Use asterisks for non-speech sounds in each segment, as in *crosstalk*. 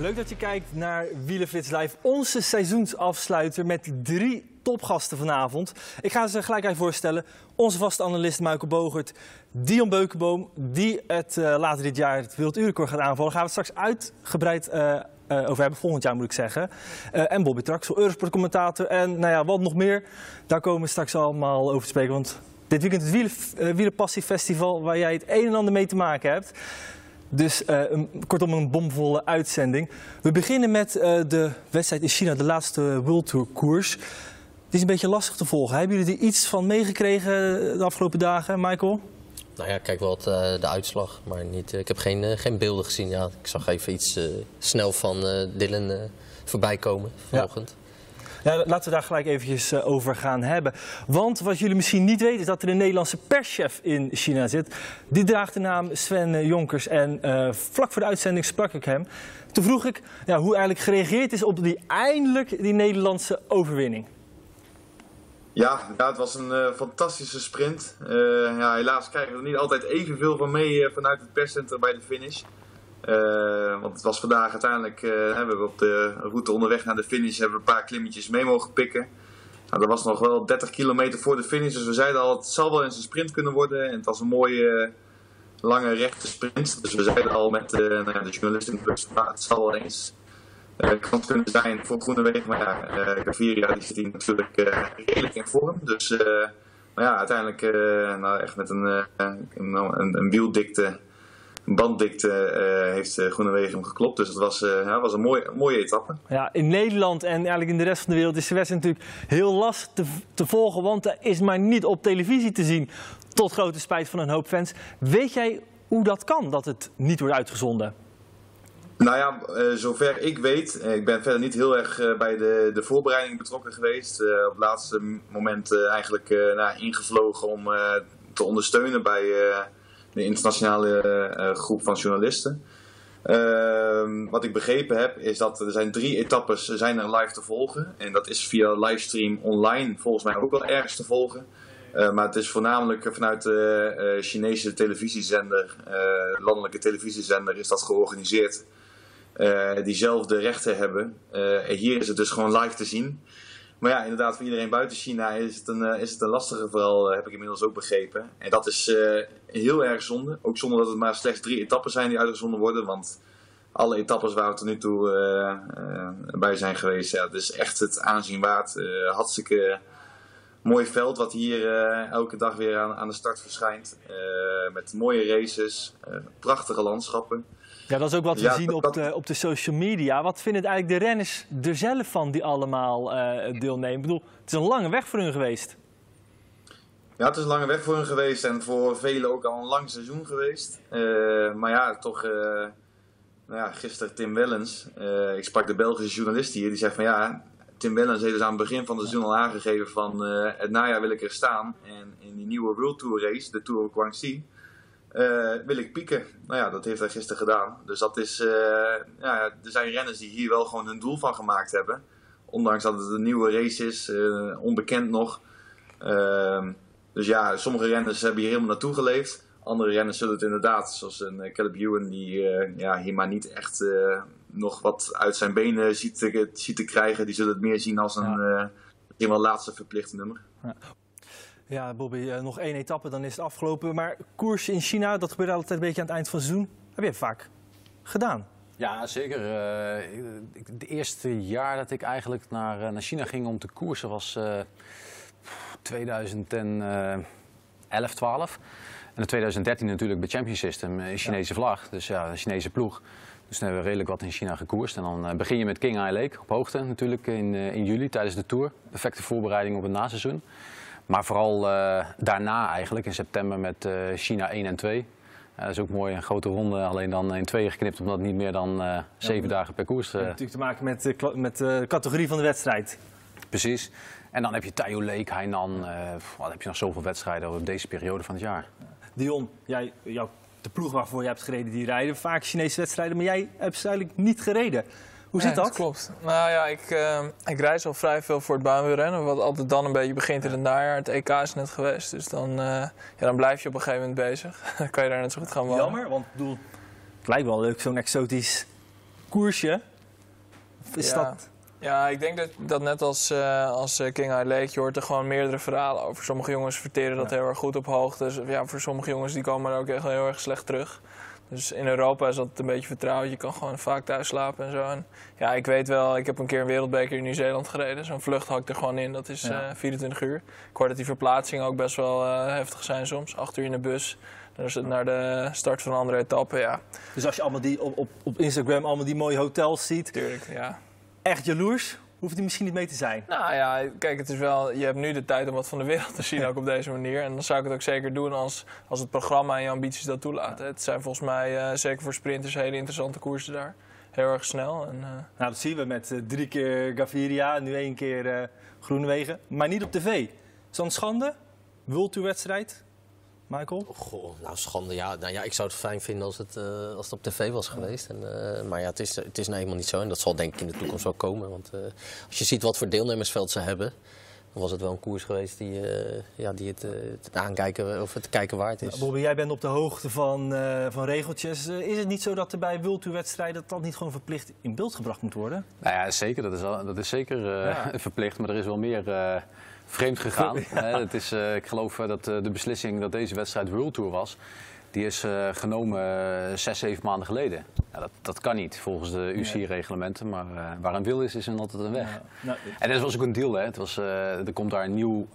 Leuk dat je kijkt naar Wielenflits Live, onze seizoensafsluiter met drie topgasten vanavond. Ik ga ze gelijk even voorstellen. Onze vaste analist Michael Bogert, Dion Beukenboom, die het uh, later dit jaar het werelduurrecord gaat aanvallen. Daar gaan we straks uitgebreid uh, uh, over hebben, volgend jaar moet ik zeggen. en Bobby Traxel, Eurosport commentator en nou ja, wat nog meer. Daar komen we straks allemaal over te spreken, want dit weekend het Wielen, Wielenpassiefestival waar jij het een en ander mee te maken hebt. Dus uh, een, kortom een bomvolle uitzending. We beginnen met uh, de wedstrijd in China, de laatste World Tour koers. Het is een beetje lastig te volgen. Hebben jullie er iets van meegekregen de afgelopen dagen, Michael? Nou ja, kijk wel het, uh, de uitslag, maar niet, ik heb geen, geen beelden gezien. Ja, ik zag even iets snel van Dylan voorbij komen vanochtend. Ja. Ja, laten we daar gelijk eventjes uh, over gaan hebben. Want wat jullie misschien niet weten is dat er een Nederlandse perschef in China zit. Die draagt de naam Sven uh, Jonkers. En uh, vlak voor de uitzending sprak ik hem. Toen vroeg ik ja, hoe eigenlijk gereageerd is op die eindelijk die Nederlandse overwinning. Ja, het was een fantastische sprint. Ja, helaas krijgen we er niet altijd evenveel van mee vanuit het perscentrum bij de finish. Uh, want het was vandaag uiteindelijk, we hebben op de route onderweg naar de finish hebben we een paar klimmetjes mee mogen pikken. Nou, dat was nog wel 30 kilometer voor de finish, dus we zeiden al, het zal wel eens een sprint kunnen worden. En het was een mooie, lange, rechte sprint. Dus we zeiden al met nou ja, de journalisten in bus, het zal wel eens kans kunnen zijn voor Groenewegen. Maar ja, Gaviria die zit hier natuurlijk redelijk in vorm. Dus maar ja, uiteindelijk nou, echt met een, een, een, een wieldikte banddikte uh, heeft uh, Groenewegen hem geklopt. Dus het was, uh, ja, was een mooie, mooie etappe. Ja, in Nederland en eigenlijk in de rest van de wereld is de wedstrijd natuurlijk heel lastig te, te volgen. Want er is maar niet op televisie te zien. Tot grote spijt van een hoop fans. Weet jij hoe dat kan, dat het niet wordt uitgezonden? Nou ja, zover ik weet, ik ben verder niet heel erg bij de, de voorbereiding betrokken geweest. op het laatste moment eigenlijk nou, ingevlogen om te ondersteunen bij de internationale uh, groep van journalisten. Uh, wat ik begrepen heb is dat er zijn drie etappes zijn er live te volgen. En dat is via livestream online volgens mij ook wel ergens te volgen. Uh, maar het is voornamelijk vanuit de uh, Chinese televisiezender, landelijke televisiezender, is dat georganiseerd. die zelf de rechten hebben. en hier is het dus gewoon live te zien. Maar ja, inderdaad, voor iedereen buiten China is het een, is het een lastige vooral, heb ik inmiddels ook begrepen. En dat is heel erg zonde. Ook zonder dat het maar slechts drie etappes zijn die uitgezonden worden. Want alle etappes waar we tot nu toe bij zijn geweest, ja, het is echt het aanzien waard. Hartstikke mooi veld wat hier elke dag weer aan, aan de start verschijnt. met mooie races, prachtige landschappen. Ja, dat is ook wat we zien op de, op de social media. Wat vinden eigenlijk de renners er zelf van die allemaal deelnemen? Ik bedoel, het is een lange weg voor hun geweest. Ja, het is een lange weg voor hen geweest en voor velen ook al een lang seizoen geweest. Uh, maar ja, toch, uh, nou ja, gisteren Tim Wellens, ik sprak de Belgische journalist hier, die zei van ja, Tim Wellens heeft dus aan het begin van het seizoen al aangegeven van het najaar wil ik er staan. En in die nieuwe World Tour race, de Tour of Guangxi, wil ik pieken. Nou ja, dat heeft hij gisteren gedaan. Dus dat is, ja, er zijn renners die hier wel gewoon hun doel van gemaakt hebben. Ondanks dat het een nieuwe race is, onbekend nog. Ehm, dus ja, sommige renners hebben hier helemaal naartoe geleefd. Andere renners zullen het inderdaad, zoals een Caleb Ewan, die uh, ja, hier maar niet echt uh, nog wat uit zijn benen ziet te, ziet te krijgen. Die zullen het meer zien als een ja. wel laatste verplichte nummer. Ja. Ja, Bobby, nog één etappe, dan is het afgelopen. Maar koers in China, dat gebeurt altijd een beetje aan het eind van het seizoen. Heb je vaak gedaan? Ja, zeker. Het eerste jaar dat ik eigenlijk naar, naar China ging om te koersen was 2011, 12. En in 2013 natuurlijk bij Champion System, Chinese vlag. Dus ja, een Chinese ploeg. Dus dan hebben we redelijk wat in China gekoerst. En dan begin je met King Eye Lake op hoogte natuurlijk in, in juli tijdens de Tour. Perfecte voorbereiding op het naseizoen. Maar vooral uh, daarna eigenlijk in september met uh, China 1 en 2. Uh, dat is ook mooi, een grote ronde, alleen dan in tweeën geknipt omdat het niet meer dan zeven ja, dagen per koers. Dat heeft natuurlijk te maken met, met de categorie van de wedstrijd. Precies. En dan heb je Tayo Lake, Hainan. Wat heb je nog zoveel wedstrijden op deze periode van het jaar. Dion, jij, jou, de ploeg waarvoor je hebt gereden, die rijden vaak Chinese wedstrijden. Maar jij hebt ze eigenlijk niet gereden. Hoe zit nee, dat? klopt. Nou ja, ik, uh, ik reis al vrij veel voor het baanwielrennen. Wat altijd dan een beetje begint in het najaar. Het EK is net geweest. Dus dan, uh, ja, dan blijf je op een gegeven moment bezig. *laughs* dan kan je daar net zo goed gaan wonen. Jammer, want bedoel, het lijkt wel leuk zo'n exotisch koersje. Of is Ja. dat... Ja, ik denk dat, dat net als, eh, als eh, King High Lake, je hoort er gewoon meerdere verhalen over. Sommige jongens verteren dat Ja. heel erg goed op hoogte. Dus, ja, voor sommige jongens die komen er ook echt heel erg slecht terug. Dus in Europa is dat een beetje vertrouwd. Je kan gewoon vaak thuis slapen en zo. En ja, ik weet wel, ik heb een keer een wereldbeker in Nieuw-Zeeland gereden. Zo'n vlucht hakt er gewoon in, dat is Ja. eh, 24 uur. Ik hoor dat die verplaatsingen ook best wel eh, heftig zijn soms. Acht uur in de bus. Dan is het naar de start van een andere etappe, ja. Dus als je allemaal die op, op, op Instagram allemaal die mooie hotels ziet, Tuurlijk, ja. echt jaloers, hoeft hij misschien niet mee te zijn. Nou ja, kijk, het is wel, je hebt nu de tijd om wat van de wereld te zien, ook op deze manier. En dan zou ik het ook zeker doen als, als het programma en je ambities dat toelaten. Het zijn volgens mij, eh, zeker voor sprinters, hele interessante koersen daar. Heel erg snel. En, eh, Nou, dat zien we met eh, drie keer Gaviria, nu één keer eh Groenewegen. Maar niet op tv. Is dat een schande? World Tour wedstrijd? Michael? Goh, nou schande. Ja, nou ja, ik zou het fijn vinden als het, eh, als het op tv was geweest. En, eh, maar ja, het is, het is nou eenmaal niet zo. En dat zal denk ik in de toekomst wel komen. Want eh, als je ziet wat voor deelnemersveld ze hebben... dan was het wel een koers geweest die, eh, ja, die het, eh, het aankijken of het kijken waard is. Bobby, jij bent op de hoogte van, eh, van regeltjes. Is het niet zo dat er bij World Tour wedstrijden dat niet gewoon verplicht in beeld gebracht moet worden? Nou ja, zeker. Dat is, wel- dat is zeker eh, Ja. *laughs* verplicht. Maar er is wel meer eh, vreemd gegaan. *laughs* Hè, het is, eh, ik geloof eh, dat eh, de beslissing dat deze wedstrijd World Tour was... die is genomen zes, zeven maanden geleden. Ja, dat, dat kan niet volgens de UCI-reglementen. Maar waar een wil is, is er altijd een weg. Nou, En dat was ook een deal. Hè. Het was, er komt daar een nieuw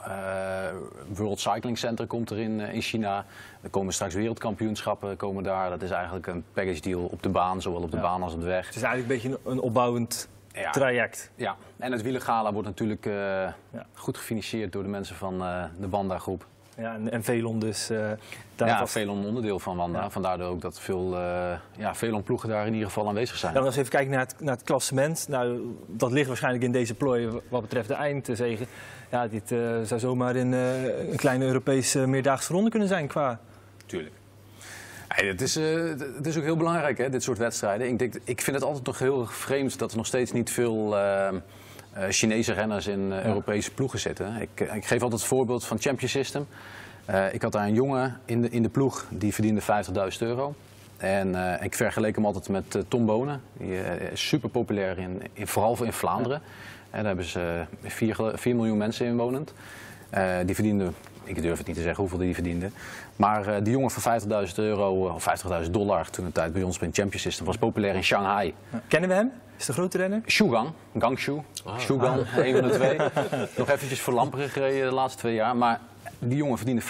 World Cycling Center komt er in, in China. Er komen straks wereldkampioenschappen komen daar. Dat is eigenlijk een package deal op de baan, zowel op de Ja. baan als op de weg. het is eigenlijk een beetje een opbouwend Ja. traject. Ja, en het wielengala wordt natuurlijk eh, goed gefinancierd door de mensen van eh, de Wanda-groep. Ja, en, en Velon dus. eh daar Ja, veel een onderdeel van Wanda. Ja. Vandaar ook dat veel, ja, veel ploegen daar in ieder geval aanwezig zijn. Ja, dan eens even kijken naar het, naar het klassement. Nou, dat ligt waarschijnlijk in deze plooi wat betreft de eindzegen. Ja, dit zou zomaar in, eh, een kleine Europese meerdaagse ronde kunnen zijn qua... Tuurlijk. Het, is, eh, het is ook heel belangrijk, hè, dit soort wedstrijden. Ik, denk, ik vind het altijd nog heel vreemd dat er nog steeds niet veel eh, eh, Chinese renners in Europese ploegen zitten. Ik, ik geef altijd het voorbeeld van Champion System. Ik had daar een jongen in de, in de ploeg die verdiende 50.000 euro. En ik vergeleek hem altijd met Tom Bonen. Die is super populair, in, in, vooral in Vlaanderen. En daar hebben ze 4, miljoen mensen inwonend. Die verdiende, ik durf het niet te zeggen hoeveel die verdiende. Maar eh, die jongen van 50.000 euro, eh, of 50.000 dollar toen de tijd bij ons bij een Champion System was populair in Shanghai. Kennen we hem? Is de grote renner? Shugang, Gangshu, Shugang, een van de twee. *laughs* Nog eventjes voor Lamperen gereden de laatste twee jaar. Maar die jongen verdiende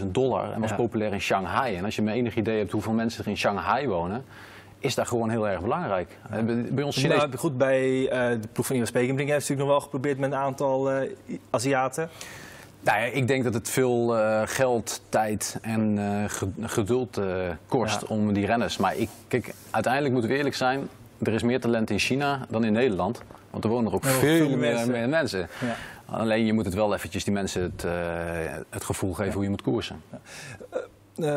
50.000 dollar en was Ja. populair in Shanghai. En als je me enig idee hebt hoeveel mensen er in Shanghai wonen, is dat gewoon heel erg belangrijk. Eh, Bij, ons Chinees... Nou, goed, bij eh, de ploeg van Iwan Spekenbrink heeft natuurlijk nog wel geprobeerd met een aantal eh, Aziaten. Nou ja, ik denk dat het veel eh, geld, tijd en eh, ge- geduld eh, kost Ja. om die renners. Maar ik, kijk, uiteindelijk moeten we eerlijk zijn. Er is meer talent in China dan in Nederland. Want er wonen er ook veel, veel meer mensen. mensen. mensen. Ja. Alleen je moet het wel eventjes die mensen het, het gevoel geven hoe je moet koersen.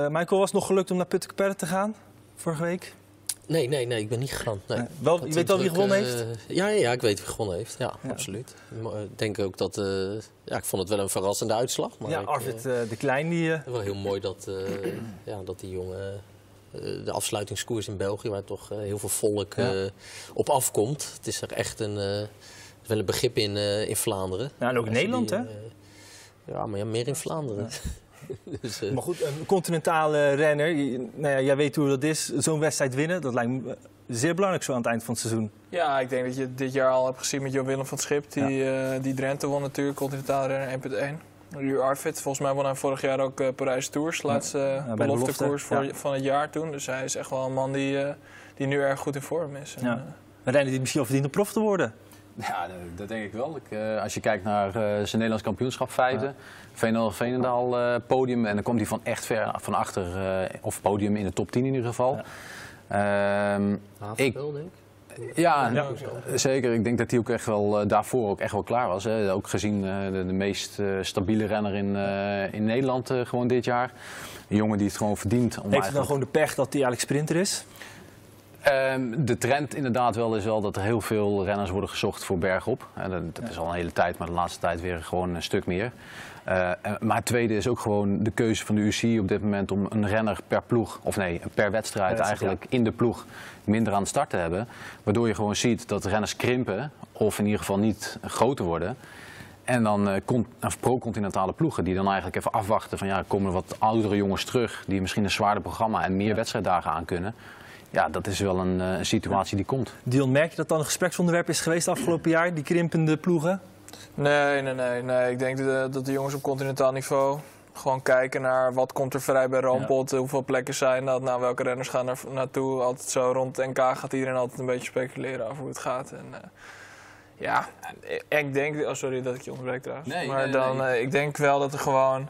Michael, was het nog gelukt om naar Puttekaper te gaan vorige week? Nee, nee, nee, ik ben niet gegaan. Nee. Nee. Wel- je weet wel wie gewonnen eh, heeft? Ja, ja, ja, ik weet wie gewonnen heeft. Ja, Ja. absoluut. Eh, Ik denk ook dat... eh, ja, ik vond het wel een verrassende uitslag. Maar ja, ik, Arvid eh, eh, de Klein, die... eh, wel heel mooi dat, eh, *clears throat* ja, dat die jongen... eh, de afsluitingskoers in België, waar toch eh, heel veel volk Ja. eh, op afkomt. Het is er echt een, eh, wel een begrip in, eh, in Vlaanderen. nou, en ook in Nederland, die, hè? eh, ja, maar ja, meer in Vlaanderen. *laughs* dus, eh, Maar goed, een continentale renner, nou ja, jij weet hoe dat is. Zo'n wedstrijd winnen, dat lijkt me zeer belangrijk zo aan het eind van het seizoen. Ja, ik denk dat je dit jaar al hebt gezien met Jo Willem van het Schip. Die, eh, die Drenthe won natuurlijk, continentale renner 1.1. Ruur Arvid, volgens mij won hij vorig jaar ook eh, Parijs Tours. Laatste de beloftekoers belofte, voor, van het jaar toen. Dus hij is echt wel een man die, eh, die nu erg goed in vorm is. En, Ja. eh, Een renner die misschien wel verdient om prof te worden. *laughs* Ja, dat- denk ik wel. Ik, eh, als je kijkt naar eh, zijn Nederlands kampioenschap vijfde, Veenendaal, Veenendaal eh, podium. En dan komt hij van echt ver van achter, eh, of podium in de top 10 in ieder geval. Ehm, ik, Havenveld, denk ik. ja, Ja. zeker. Ik denk dat hij ook echt wel daarvoor ook echt wel klaar was. Hè. Ook gezien eh, de, de meest eh, stabiele renner in, eh, in Nederland eh, gewoon dit jaar. Een jongen die het gewoon verdient. Om Heeft hij dan eigenlijk- gewoon de pech dat hij eigenlijk sprinter is? Ehm, de trend inderdaad wel is wel dat er heel veel renners worden gezocht voor bergop. En dat, dat is al een hele tijd, maar de laatste tijd weer gewoon een stuk meer. Uh, maar het tweede is ook gewoon de keuze van de UCI op dit moment om een renner per ploeg, of nee, per wedstrijd eigenlijk in de ploeg minder aan het start te hebben. Waardoor je gewoon ziet dat renners krimpen of in ieder geval niet groter worden. En dan uh, pro-continentale ploegen die dan eigenlijk even afwachten van ja, komen er wat oudere jongens terug die misschien een zwaarder programma en meer wedstrijddagen aan kunnen. Ja, dat is wel een, uh, situatie die komt. Dion, merk je dat dan een gespreksonderwerp is geweest afgelopen jaar, die krimpende ploegen? Nee, nee, nee. nee. Ik denk dat, dat de jongens op continentaal niveau gewoon kijken naar wat komt er vrij bij Rampot, ja. hoeveel plekken zijn dat, nou, welke renners gaan er naartoe. Altijd zo rond het NK gaat iedereen altijd een beetje speculeren over hoe het gaat. En, uh, ja, ik denk, oh sorry dat ik je onderbreek trouwens, nee, maar nee, dan, nee. Uh, ik denk wel dat er gewoon,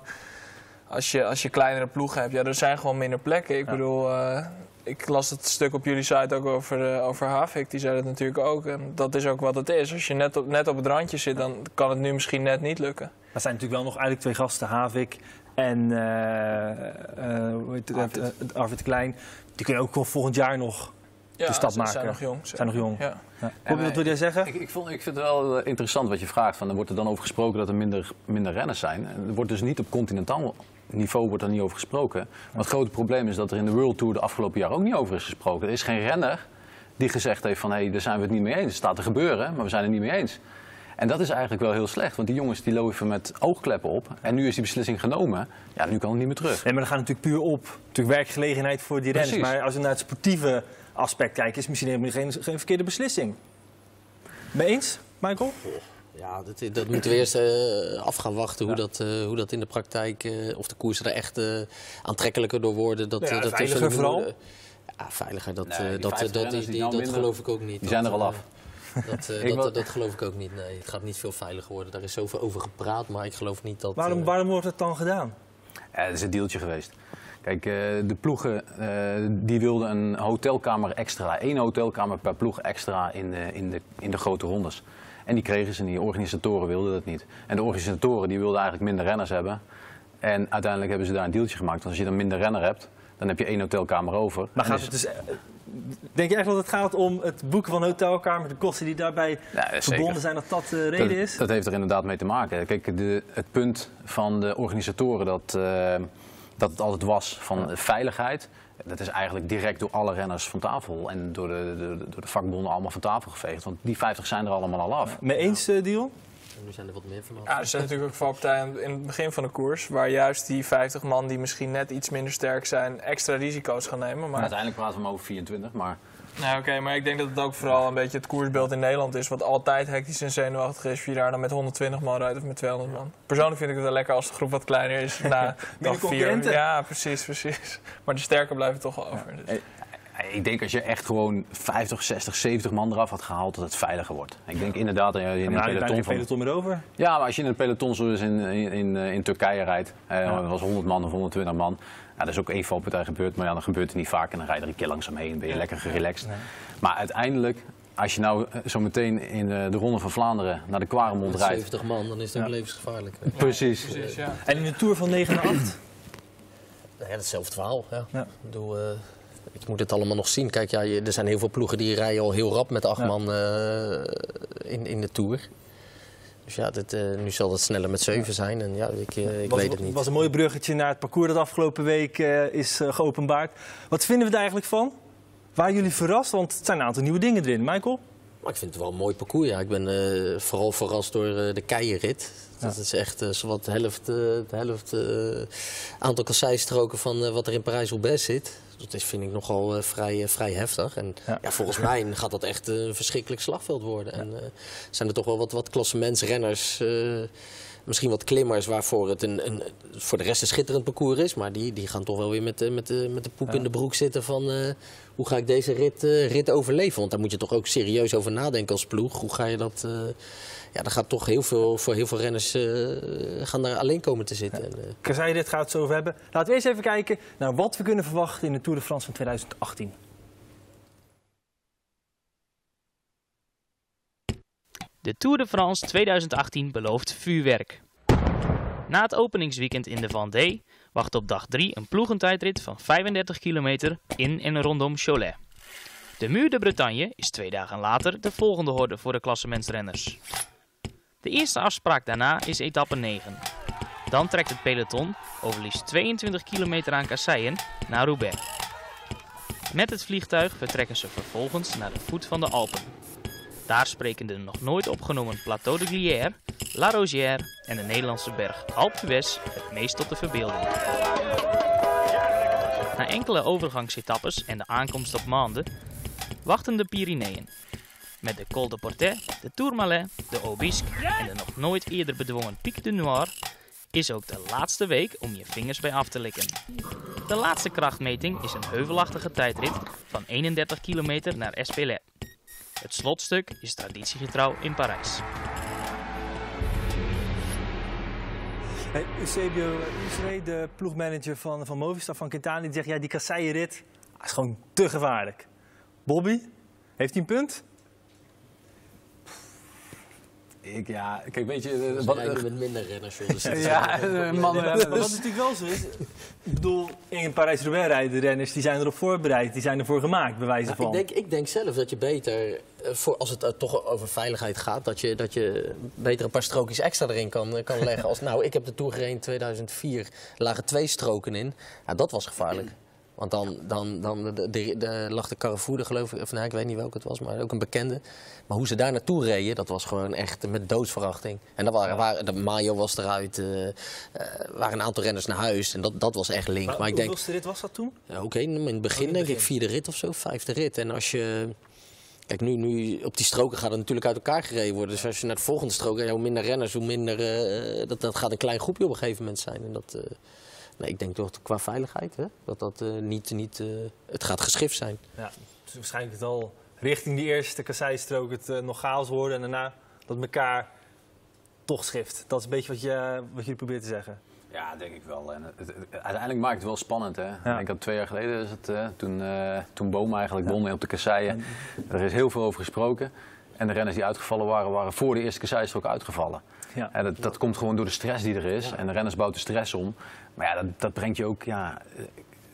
als je, als je kleinere ploegen hebt, ja, er zijn gewoon minder plekken. Ik ja. bedoel, uh, ik las het stuk op jullie site ook over, uh, over Havik. Die zei dat natuurlijk ook. En dat is ook wat het is. Als je net op, net op het randje zit, dan kan het nu misschien net niet lukken. Er zijn natuurlijk wel nog eigenlijk twee gasten, Havik en uh, uh, hoe heet het, Arvid. Arvid Klein. Die kunnen ook volgend jaar nog ja, de stap ze maken. zijn nog jong. Zijn nog jong. Ja. Ja. Kom je dat wil jij zeggen? Ik, ik, vond, ik vind het wel interessant wat je vraagt. Van, er wordt er dan over gesproken dat er minder, minder renners zijn. Er wordt dus niet op continentaal niveau wordt er niet over gesproken. Maar het grote probleem is dat er in de World Tour de afgelopen jaar ook niet over is gesproken. Er is geen renner die gezegd heeft van hé, hey, daar zijn we het niet mee eens. Het staat te gebeuren, maar we zijn het niet mee eens. En dat is eigenlijk wel heel slecht, want die jongens die lopen met oogkleppen op. En nu is die beslissing genomen, ja, nu kan het niet meer terug. Nee, maar dan gaat het natuurlijk puur op natuurlijk werkgelegenheid voor die renners. Maar als we naar het sportieve aspect kijken, is misschien helemaal geen, geen verkeerde beslissing. Mee eens, Michael? Ja, dat, dat moeten we eerst uh, af gaan wachten hoe, ja. dat, uh, hoe dat in de praktijk, uh, of de koersen er echt aantrekkelijker door worden. Dat, ja, dat veiliger vooral? ja, veiliger, dat, nee, dat, dat, dat, die, die, dat geloof ik ook niet. Die zijn er al af. Dat, *laughs* uh, dat, dat, geloof ik ook niet. Nee, het gaat niet veel veiliger worden. Daar is zoveel over gepraat, maar ik geloof niet dat. Waarom, uh... waarom wordt het dan gedaan? Ja, het is een deeltje geweest. Kijk, uh, de ploegen die wilden een hotelkamer extra. Eén hotelkamer per ploeg extra in de, in de, in de grote rondes. En die kregen ze niet. De organisatoren wilden dat niet. En de organisatoren die wilden eigenlijk minder renners hebben. En uiteindelijk hebben ze daar een deeltje gemaakt. Want als je dan minder renner hebt, dan heb je één hotelkamer over. Maar gaat het dus, denk je echt dat het gaat om het boeken van een hotelkamer, de kosten die daarbij ja, verbonden zijn, dat dat de reden dat, is? Dat heeft er inderdaad mee te maken. Kijk, de, het punt van de organisatoren dat, uh, dat het altijd was van veiligheid. Dat is eigenlijk direct door alle renners van tafel en door de, de, door de vakbonden allemaal van tafel geveegd. Want die 50 zijn er allemaal al af. Mee eens, uh, Dion? En nu zijn er wat meer van Ja, er zijn natuurlijk ook valpartijen in het begin van de koers... waar juist die 50 man die misschien net iets minder sterk zijn... extra risico's gaan nemen. Maar... Uiteindelijk praten we maar over 24, maar... Nou, oké, okay, maar ik denk dat het ook vooral een beetje het koersbeeld in Nederland is... wat altijd hectisch en zenuwachtig is... je daar dan met 120 man rijdt of met 200 man. Persoonlijk vind ik het wel lekker als de groep wat kleiner is. Na *laughs* dan vier. Ja, precies, precies. Maar de sterke blijven toch wel over. Dus. Ik denk als je echt gewoon 50, 60, 70 man eraf had gehaald, dat het veiliger wordt. Ik denk inderdaad dat je in een peloton, van... peloton meer over. Ja, maar als je in een peloton zoals in, in, in, in Turkije rijdt, eh, ja. was 100 man of 120 man. Ja, dat is ook één valpartij gebeurd, maar ja, dan gebeurt het niet vaak en dan rij je er een keer langzaam heen, ben je ja. lekker gerelaxed. Nee. Maar uiteindelijk, als je nou zo meteen in de, de Ronde van Vlaanderen naar de Quaremont rijdt... 70 man, dan is het ook levensgevaarlijk. *laughs* Precies. precies ja. En in de Tour van 9 naar 8? *clears throat* Ja, hetzelfde verhaal. Ja. Ja. Ik bedoel, uh, ik moet het allemaal nog zien. Kijk, ja, er zijn heel veel ploegen die rijden al heel rap met acht ja. man uh, in, in de Tour. Dus ja, dit, uh, nu zal het sneller met zeven zijn. En ja, ik, uh, ik was, weet het niet. Het was een mooi bruggetje naar het parcours dat afgelopen week uh, is geopenbaard. Wat vinden we er eigenlijk van? Waren jullie verrast? Want het zijn een aantal nieuwe dingen erin. Michael? Maar ik vind het wel een mooi parcours. Ja. Ik ben vooral verrast door de keienrit. Dat is echt uh, zowat de helft, de helft aantal kasseistroken van wat er in Parijs-Roubaix zit. Dat is, vind ik nogal vrij, vrij heftig. En ja. Ja, volgens mij gaat dat echt een verschrikkelijk slagveld worden. En zijn er toch wel wat, wat klassementsrenners, misschien wat klimmers, waarvoor het een, een, voor de rest een schitterend parcours is. Maar die, die gaan toch wel weer met, met, de, met de poep in de broek zitten van hoe ga ik deze rit, rit overleven. Want daar moet je toch ook serieus over nadenken als ploeg. Hoe ga je dat ja, dan gaat toch heel veel, voor heel veel renners gaan daar alleen komen te zitten. Ja. Kazai, dit gaat het zo over hebben. Laten we eerst even kijken naar wat we kunnen verwachten in de Tour de France van 2018. De Tour de France 2018 belooft vuurwerk. Na het openingsweekend in de Vendée wacht op dag 3 een ploegentijdrit van 35 kilometer in en rondom Cholet. De Muur de Bretagne is twee dagen later de volgende horde voor de klassementsrenners. De eerste afspraak daarna is etappe 9. Dan trekt het peloton over liefst 22 kilometer aan kasseien naar Roubaix. Met het vliegtuig vertrekken ze vervolgens naar de voet van de Alpen. Daar spreken de nog nooit opgenomen Plateau de Glières, La Rosière en de Nederlandse berg Alpe d'Huez het meest tot de verbeelding. Na enkele overgangsetappes en de aankomst op Mande wachten de Pyreneeën. Met de Col de Portet, de Tourmalet, de Aubisque en de nog nooit eerder bedwongen Pic du Noir is ook de laatste week om je vingers bij af te likken. De laatste krachtmeting is een heuvelachtige tijdrit van 31 kilometer naar Espelette. Het slotstuk is traditiegetrouw in Parijs. Hey, Eusebio Usre, de ploegmanager van, van Movistar van Quintana, die zegt ja, die kasseienrit ah, is gewoon te gevaarlijk. Bobby, heeft hij een punt? Ik, ja, kijk, weet je... eh, Wat, met minder renners, joh. Is *laughs* ja, eh, mannen rennen. wat dus- natuurlijk wel zo is, ik bedoel, in Parijs-Roubaix rijden de renners, die zijn erop voorbereid, die zijn ervoor gemaakt, bij wijze Nou, van. ik, denk, ik denk zelf dat je beter, eh, voor, als het eh, toch over veiligheid gaat, dat je, dat je beter een paar strookjes extra erin kan, eh, kan leggen. Als, nou, ik heb de Tour gereden in 2004, er lagen twee stroken in. Ja, dat was gevaarlijk. Want dan, dan, dan de, de, de- lag de Carrefour, geloof ik, of nou, ik weet niet welke het was, maar ook een bekende. Maar hoe ze daar naartoe reden, dat was gewoon echt met doodsverachting. En dan waren, waren, de Mayo was eruit, eh, waren een aantal renners naar huis. En dat, dat was echt link. maar Maar ik denk, hoeveelste rit was dat toen? ja, Oké, in het begin het denk ik vierde rit of zo, vijfde rit. En als je... Kijk, nu, nu op die stroken gaat het natuurlijk uit elkaar gereden worden. Dus als je naar de volgende strook, ja, hoe minder renners, hoe minder... eh, dat, dat gaat een klein groepje op een gegeven moment zijn. En dat... nee, ik denk toch qua veiligheid, hè, dat dat eh, niet... niet eh, het gaat geschift zijn. Ja, dus waarschijnlijk het al richting die eerste kasseistrook het eh, nog chaos worden en daarna dat elkaar toch schift. Dat is een beetje wat je, wat je probeert te zeggen. Ja, denk ik wel. En het, het- uiteindelijk maakt het wel spannend. Hè? Ik denk dat twee jaar geleden is het, eh, toen, eh toen Boom eigenlijk won op de kasseien. Er is heel veel over gesproken. En de renners die uitgevallen waren, waren voor de eerste kasseistrook uitgevallen. Ja. En dat, dat komt gewoon door de stress die er is. En de renners bouwt de stress om. Maar ja, dat, dat brengt je ook... Ja, eh,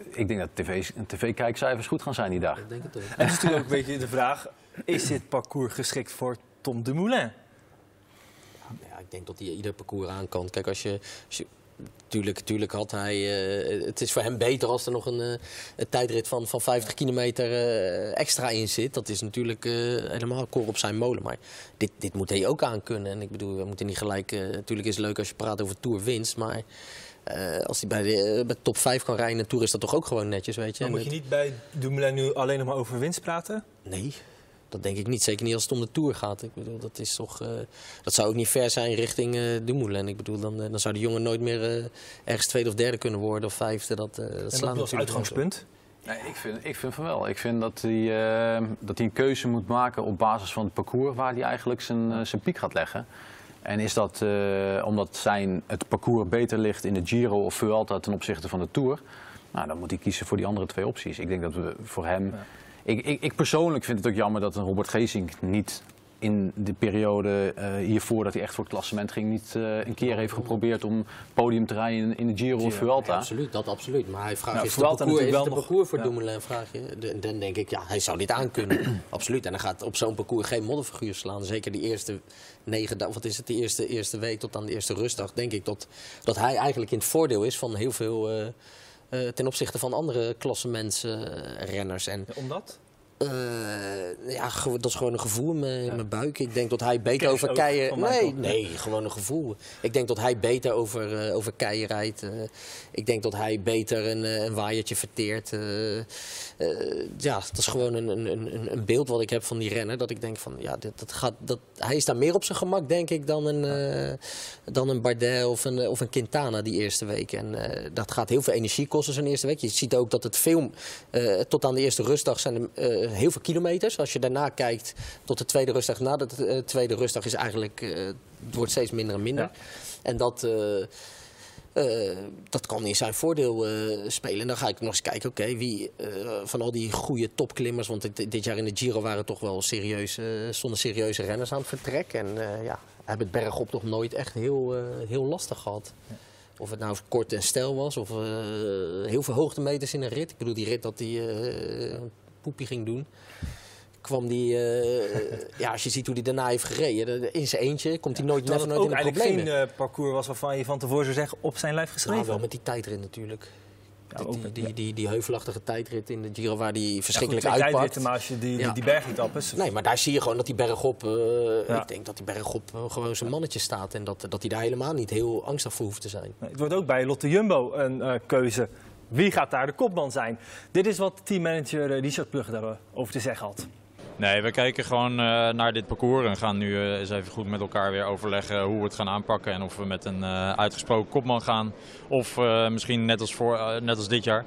ik denk dat tv tv-kijkcijfers goed gaan zijn die dag. Ik denk het ook. En het is natuurlijk ook een beetje de vraag, is dit parcours geschikt voor Tom Dumoulin? Ja, ik denk dat hij ieder parcours aan kan. Kijk, als je... Als je Tuurlijk, tuurlijk had hij. eh, het is voor hem beter als er nog een, eh, een tijdrit van, van 50 kilometer eh, extra in zit. Dat is natuurlijk helemaal kor op zijn molen. Maar dit, dit moet hij ook aan kunnen. En ik bedoel, we moeten niet gelijk. natuurlijk is het leuk als je praat over Tour winst. Maar als hij bij de, bij top 5 kan rijden in Tour, is dat toch ook gewoon netjes, weet je. Dan En moet je niet bij Dumoulin nu alleen nog maar over winst praten? Nee, dat denk ik niet. Zeker niet als het om de Tour gaat. Ik bedoel, dat, is toch, eh, dat zou ook niet ver zijn richting eh Dumoulin. Ik bedoel, dan, eh, dan zou de jongen nooit meer eh, ergens tweede of derde kunnen worden of vijfde. Dat, eh dat slaat dat uitgangspunt. Nee, ik, vind, ik vind van wel. Ik vind dat hij, eh, dat hij een keuze moet maken op basis van het parcours waar hij eigenlijk zijn, zijn piek gaat leggen. En is dat eh, omdat zijn, het parcours beter ligt in de Giro of Vuelta ten opzichte van de Tour? Nou, dan moet hij kiezen voor die andere twee opties. Ik denk dat we voor hem... Ik, ik, ik persoonlijk vind het ook jammer dat een Robert Geesink niet in de periode eh, hiervoor dat hij echt voor het klassement ging... niet eh, een keer heeft geprobeerd om podium te rijden in, de Giro of Ja, Vuelta. absoluut, dat absoluut. Maar hij vraagt, Ja, is het Vuelta parcours, wel parcours voor Dumoulin, vraag je. De- dan denk ik, ja, hij zou dit aankunnen. *clears throat* absoluut. En hij gaat op zo'n parcours geen modderfiguur slaan. Zeker die eerste negen dagen, wat is het, de eerste, eerste week tot aan de eerste rustdag. Denk ik dat, dat hij eigenlijk in het voordeel is van heel veel... eh, ten opzichte van andere klassementsrenners. en Omdat? Eh, ja, dat is gewoon een gevoel in mijn, buik. Ik denk dat hij beter over keien... Nee, nee, gewoon een gevoel. Ik denk dat hij beter over, eh, over keien rijdt. eh. ik denk dat hij beter een, een waaiertje verteert. ja, dat is gewoon een, een, een, een beeld wat ik heb van die renner. Dat ik denk van, ja, dit, dat gaat, dat, hij is daar meer op zijn gemak, denk ik, dan een, dan een Bardet of een, of een Quintana die eerste week. En dat gaat heel veel energie kosten zo'n eerste week. Je ziet ook dat het eh, tot aan de eerste rustdag zijn eh, heel veel kilometers. Als je daarna kijkt tot de tweede rustdag, na de eh, tweede rustdag is eigenlijk, eh, het wordt steeds minder en minder. Ja. En dat... eh, dat kan in zijn voordeel spelen. En dan ga ik nog eens kijken, oké, wie van al die goede topklimmers, want dit, dit jaar in de Giro waren toch wel serieuze, stonden serieuze renners aan het vertrek. En ja, hebben het bergop nog nooit echt heel, heel lastig gehad. Of het nou kort en stijl was, of heel veel hoogtemeters in een rit. Ik bedoel, die rit dat die poepie ging doen. Kwam die, eh, *laughs* ja, als je ziet hoe hij daarna heeft gereden, in zijn eentje, komt hij nooit, Terwijl never nooit ook in de eigenlijk problemen. geen eh, parcours was waarvan je van tevoren zou zeggen op zijn lijf Nou, geschreven. wel met die tijdrit natuurlijk. Ja, Die- die, die, die, die heuvelachtige tijdrit in de Giro waar die Ja, goed, verschrikkelijk uitpakt. maar als je die, die, Ja. die bergetappes... Nee, maar daar zie je gewoon dat die bergop, Ja. ik denk dat die bergop gewoon zijn mannetje staat. En dat, dat hij daar helemaal niet heel angstig voor hoeft te zijn. Nee, Het wordt ook bij Lotte Jumbo een keuze. Wie gaat daar de kopman zijn? Dit is wat teammanager eh, Richard Plug daarover te zeggen had. Nee, we kijken gewoon eh, naar dit parcours en gaan nu eh, eens even goed met elkaar weer overleggen hoe we het gaan aanpakken. En of we met een uitgesproken kopman gaan. Of misschien net als, voor, net als dit jaar,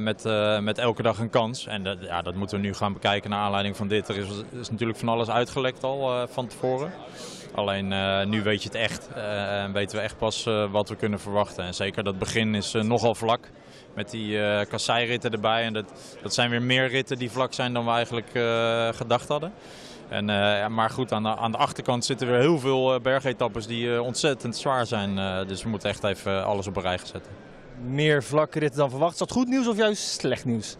met, met elke dag een kans. En dat, ja, dat moeten we nu gaan bekijken naar aanleiding van dit. Er is, is natuurlijk van alles uitgelekt al van tevoren. Alleen eh, nu weet je het echt en weten we echt pas eh, wat we kunnen verwachten. En zeker dat begin is nogal vlak met die eh kasseiritten erbij. En dat, dat zijn weer meer ritten die vlak zijn dan we eigenlijk gedacht hadden. En, maar goed, aan de, aan de achterkant zitten weer heel veel bergetappes die ontzettend zwaar zijn. Dus we moeten echt even alles op een rij zetten. Meer vlakke ritten dan verwacht. Is dat goed nieuws of juist slecht nieuws?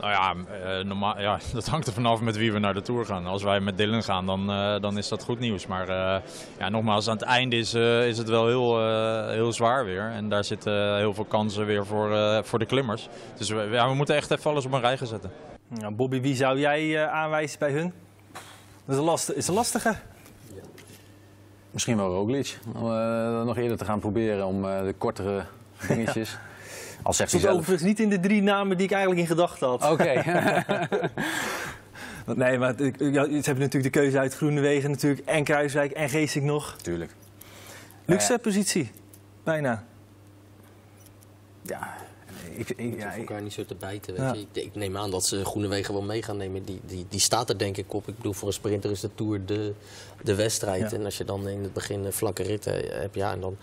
Nou ja, eh, normaal, ja, *laughs* dat hangt er vanaf met wie we naar de Tour gaan. Als wij met Dylan gaan, dan, eh, dan is dat goed nieuws. Maar eh, ja, nogmaals, aan het einde is, eh, is het wel heel, eh, heel zwaar weer. En daar zitten heel veel kansen weer voor, eh, voor de klimmers. Dus we, ja, we moeten echt even alles op een rij gaan zetten. Nou, Bobby, wie zou jij eh, aanwijzen bij hun? Dat is een, last, is een lastige. Misschien wel Roglic. Om eh, nog eerder te gaan proberen om eh, de kortere dingetjes. *laughs* Al zegt hij zelf. overigens niet in de drie namen die ik eigenlijk in gedachten had. Oké. *laughs* *laughs* Nee, maar het- ja, ze hebben natuurlijk de keuze uit Groenewegen natuurlijk. En Kruiswijk en Geesink nog. Tuurlijk. Luxe Ja. positie. Bijna. Ja, ik, ik, ja, Ja, ik- elkaar niet zo te bijten. Weet Ja. je. Ik, ik neem aan dat ze Groenewegen wel mee gaan nemen. Die, die, die staat er denk ik op. Ik bedoel, voor een sprinter is de Tour de, de wedstrijd. Ja. En als je dan in het begin een vlakke ritten hebt, ja, en dan,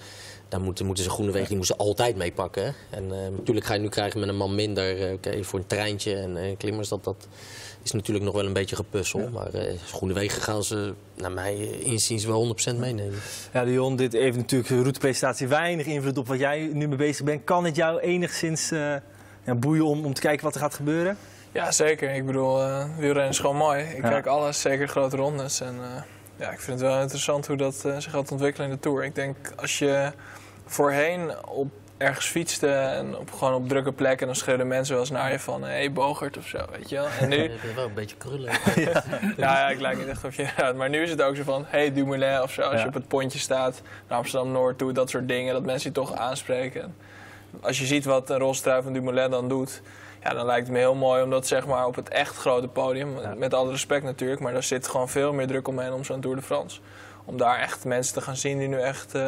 dan moeten, moeten ze Groenewegen die moeten ze altijd meepakken. hè. En eh, natuurlijk ga je nu krijgen met een man minder. eh, Oké, voor een treintje en eh, klimmers, dat, dat is natuurlijk nog wel een beetje gepuzzel. Maar eh Groenewegen gaan ze, naar mij inziens, wel 100% meenemen. Ja, Dion, dit heeft natuurlijk de routepresentatie weinig invloed op wat jij nu mee bezig bent. Kan het jou enigszins eh, ja, boeien om, om te kijken wat er gaat gebeuren? Ja, zeker. Ik bedoel, eh wielrennen is gewoon mooi. Ik Ja. kijk alles, zeker grote rondes. En eh, ja, ik vind het wel interessant hoe dat eh, zich gaat ontwikkelen in de Tour. Ik denk, als je voorheen op ergens fietste en op, gewoon op drukke plekken... dan schreeuwden mensen wel eens naar je van... hé, hey, Bogert of zo, weet je wel. En nu, *laughs* Ik ben wel een beetje krullen. *laughs* ja, ja, ik lijk niet echt op je uit. Maar nu is het ook zo van, hey Dumoulin of zo. Als Ja. je op het pontje staat, naar Amsterdam-Noord toe, dat soort dingen. Dat mensen je toch aanspreken. Als je ziet wat een rolstrui van Dumoulin dan doet... Ja, dan lijkt het me heel mooi om dat zeg maar op het echt grote podium... met alle respect natuurlijk, maar daar zit gewoon veel meer druk omheen om zo'n Tour de France. Om daar echt mensen te gaan zien die nu echt... eh,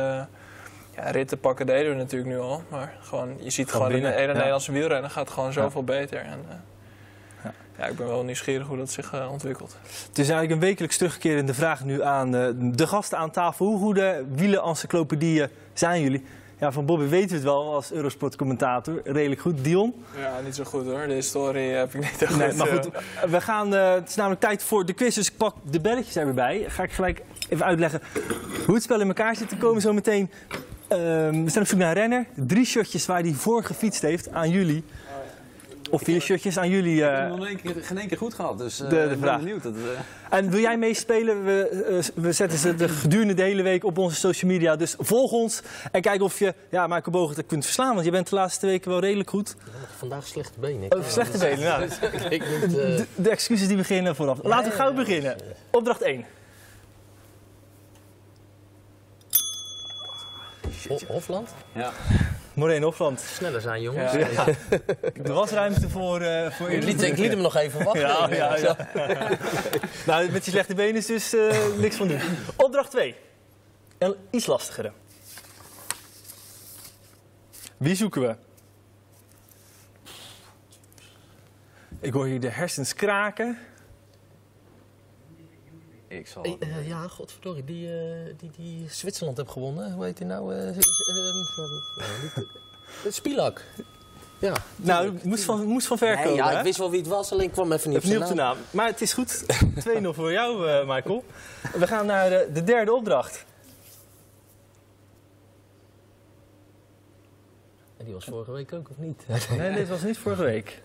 ja, ritten pakken deden we natuurlijk nu al. Maar gewoon, je ziet Gewoon gewoon, de hele ja. Nederlandse wielrennen gaat gewoon zoveel beter. En, eh, Ja. ik ben wel nieuwsgierig hoe dat zich eh, ontwikkelt. Het is eigenlijk een wekelijks terugkerende vraag nu aan de gasten aan tafel. Hoe goede wielen-encyclopedieën zijn jullie? Ja, van Bobby weten we het wel als Eurosport-commentator. Redelijk goed. Dion? Ja, niet zo goed hoor. De historie heb ik niet echt Nee, goed. maar eh, goed, we gaan, eh, het is namelijk tijd voor de quiz, dus ik pak de belletjes er weer bij. Ga ik gelijk even uitleggen hoe het spel in elkaar zit. Er komen zo meteen, ehm, we zijn op zoek naar een renner. Drie shirtjes waar hij voor gefietst heeft aan jullie. Of vier shirtjes aan jullie. Ik heb eh, nog keer, geen één keer goed gehad, dus eh, de ik ben benieuwd. Dat, eh, En wil jij meespelen? We, eh, we zetten ze de *laughs* gedurende de hele week op onze social media. Dus volg ons en kijk of je ja, Michael Bogert kunt verslaan. Want je bent de laatste weken wel redelijk goed. Vandaag slechte benen. Over slechte benen. Nou, *laughs* Ik moet, eh, de, de excuses die beginnen vooraf. Laten we gauw beginnen. Opdracht 1. Ho- Hofland? ja. Moreno Hofland. Sneller zijn, jongens. Ja. Ja. Er was ruimte voor, eh voor Ik, liet, ik liet hem nog even wachten. Ja, ja, ja. *laughs* nou, met die slechte benen is dus eh, niks van doen. Opdracht 2. Een iets lastigere. Wie zoeken we? Ik hoor hier de hersens kraken. Ik zal... Hey, eh, ja, godverdorie, die, eh, die, die Zwitserland heeft gewonnen. Hoe heet hij nou? eh, z- z- eh, eh, niet- eh, Spilak. Ja. Nou, moest van, moest van ver Nee, komen. ja, hè? ik wist wel wie het was, alleen ik kwam even niet op niet op de naam. naam. Maar het is goed. *laughs* 2-0 voor jou, eh, Michael. We gaan naar de, de derde opdracht. En Die was vorige week ook, of niet? Nee, dit was niet vorige week.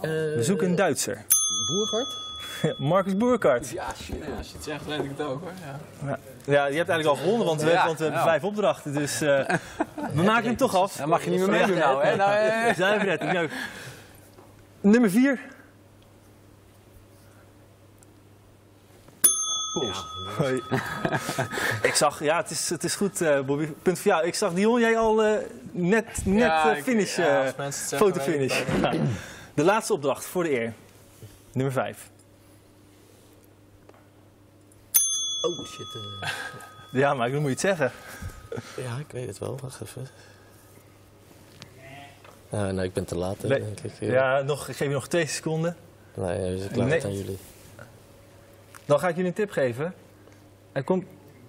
We zoeken een Duitser. Boergaard? *laughs* Marcus Boerkaart. Ja, shit. Ja, als je het zegt, weet ik het ook hoor. Ja. Ja, je hebt eigenlijk al gewonnen, want we, Ja, want we hebben ja. vijf opdrachten. Dus eh, *laughs* we maken hem toch af. Dan mag je niet meer meedoen nou, hè? Nou, *laughs* eh. Zuiver. Nou, nummer vier. Hoi. ik zag, ja, het is, het is goed, eh, Bobby. Punt voor jou. Ik zag Dion, jij al net, net Ja, eh, finish, ja, zeggen, fotofinish. Ja. De laatste opdracht voor de eer. Nummer vijf. Oh shit. eh. Ja, maar dan moet je het zeggen. ja, ik weet het wel. Wacht even. Eh, nee, ik ben te laat, Nee. denk ik. Ja, nog, ik geef je nog twee seconden. Nee, dus ik laat Nee. aan jullie. Dan ga ik jullie een tip geven. Hij komt...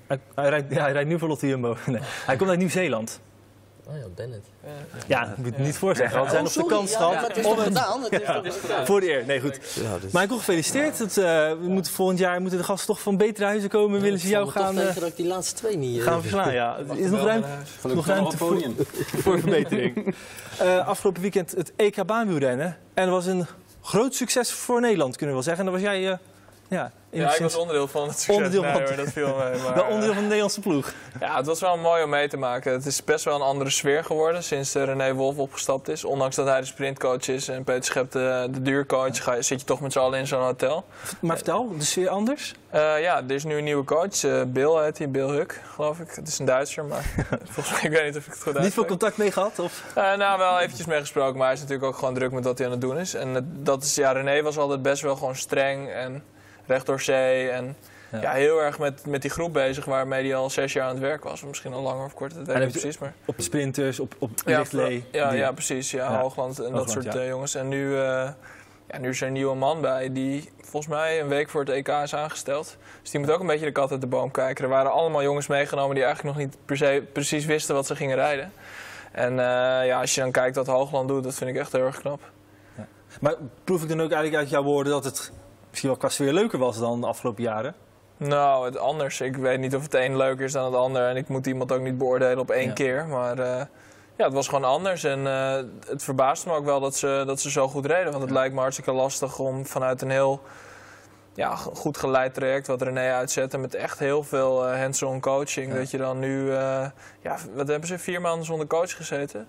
Hij, hij rijdt, ja, hij rijdt nu voor Lotte Jumbo. *laughs* Nee. Hij komt uit Nieuw-Zeeland. Oh ja, Bennett. Ja, ik moet het niet voorzeggen, want er zijn nog de kans ja, gehad het is om toch het- gedaan? Het is toch gedaan? voor de eer. Nee, goed. Ja, dus... Michael, gefeliciteerd. Het, eh, we moeten volgend jaar moeten de gasten toch van betere huizen komen. Willen ze Ik jou gaan, toch eh, dat ik die laatste twee niet... eh, gaan verslaan? Ja. *laughs* Er is nog ruimte, nog ruimte voor, *laughs* voor verbetering. Eh, afgelopen weekend het EK baanwielrennen. En dat was een groot succes voor Nederland, kunnen we wel zeggen. En daar was jij... eh, ja, Ja, ik was onderdeel van het succes. Onderdeel nee, van- hoor, dat viel mee. *laughs* Maar, wel onderdeel van de Nederlandse ploeg. Ja, het was wel mooi om mee te maken. Het is best wel een andere sfeer geworden sinds eh, René Wolf opgestapt is. Ondanks dat hij de sprintcoach is en Peter Schep de, de duurcoach, ga je, zit je toch met z'n allen in zo'n hotel. Maar vertel, de sfeer anders? Eh, ja, er is nu een nieuwe coach. eh, Bill heet hij, Bill Huck, geloof ik. Het is een Duitser, maar *laughs* volgens mij, ik weet niet of ik het goed Niet veel contact mee gehad? Of? Eh, nou, wel eventjes meegesproken, maar hij is natuurlijk ook gewoon druk met wat hij aan het doen is. En eh, dat is, ja, René was altijd best wel gewoon streng en recht door zee. En Ja. ja. heel erg met, met die groep bezig waarmee hij al zes jaar aan het werk was. Of misschien al langer of korter, dat weet ik precies. Maar... Op sprinters, op, op Ja, lichtlee? ja, die- ja, precies. Ja, Ja. Hoogland en dat soort eh, jongens. En nu, eh, ja, nu is er een nieuwe man bij die volgens mij een week voor het EK is aangesteld. Dus die moet ook een beetje de kat uit de boom kijken. Er waren allemaal jongens meegenomen die eigenlijk nog niet per se precies wisten wat ze gingen rijden. En eh, ja, als je dan kijkt wat Hoogland doet, dat vind ik echt heel erg knap. Maar proef ik dan ook eigenlijk uit jouw woorden dat het misschien wel sfeer leuker was dan de afgelopen jaren? Nou, het anders. Ik weet niet of het een leuker is dan het ander. En ik moet iemand ook niet beoordelen op één Ja. keer. Maar eh, ja, het was gewoon anders. En eh, het verbaasde me ook wel dat ze, dat ze zo goed reden. Want het lijkt me hartstikke lastig om vanuit een heel ja, goed geleid traject... wat René uitzette met echt heel veel eh, hands-on coaching... Ja. dat je dan nu... ja, wat hebben ze? Vier maanden zonder coach gezeten?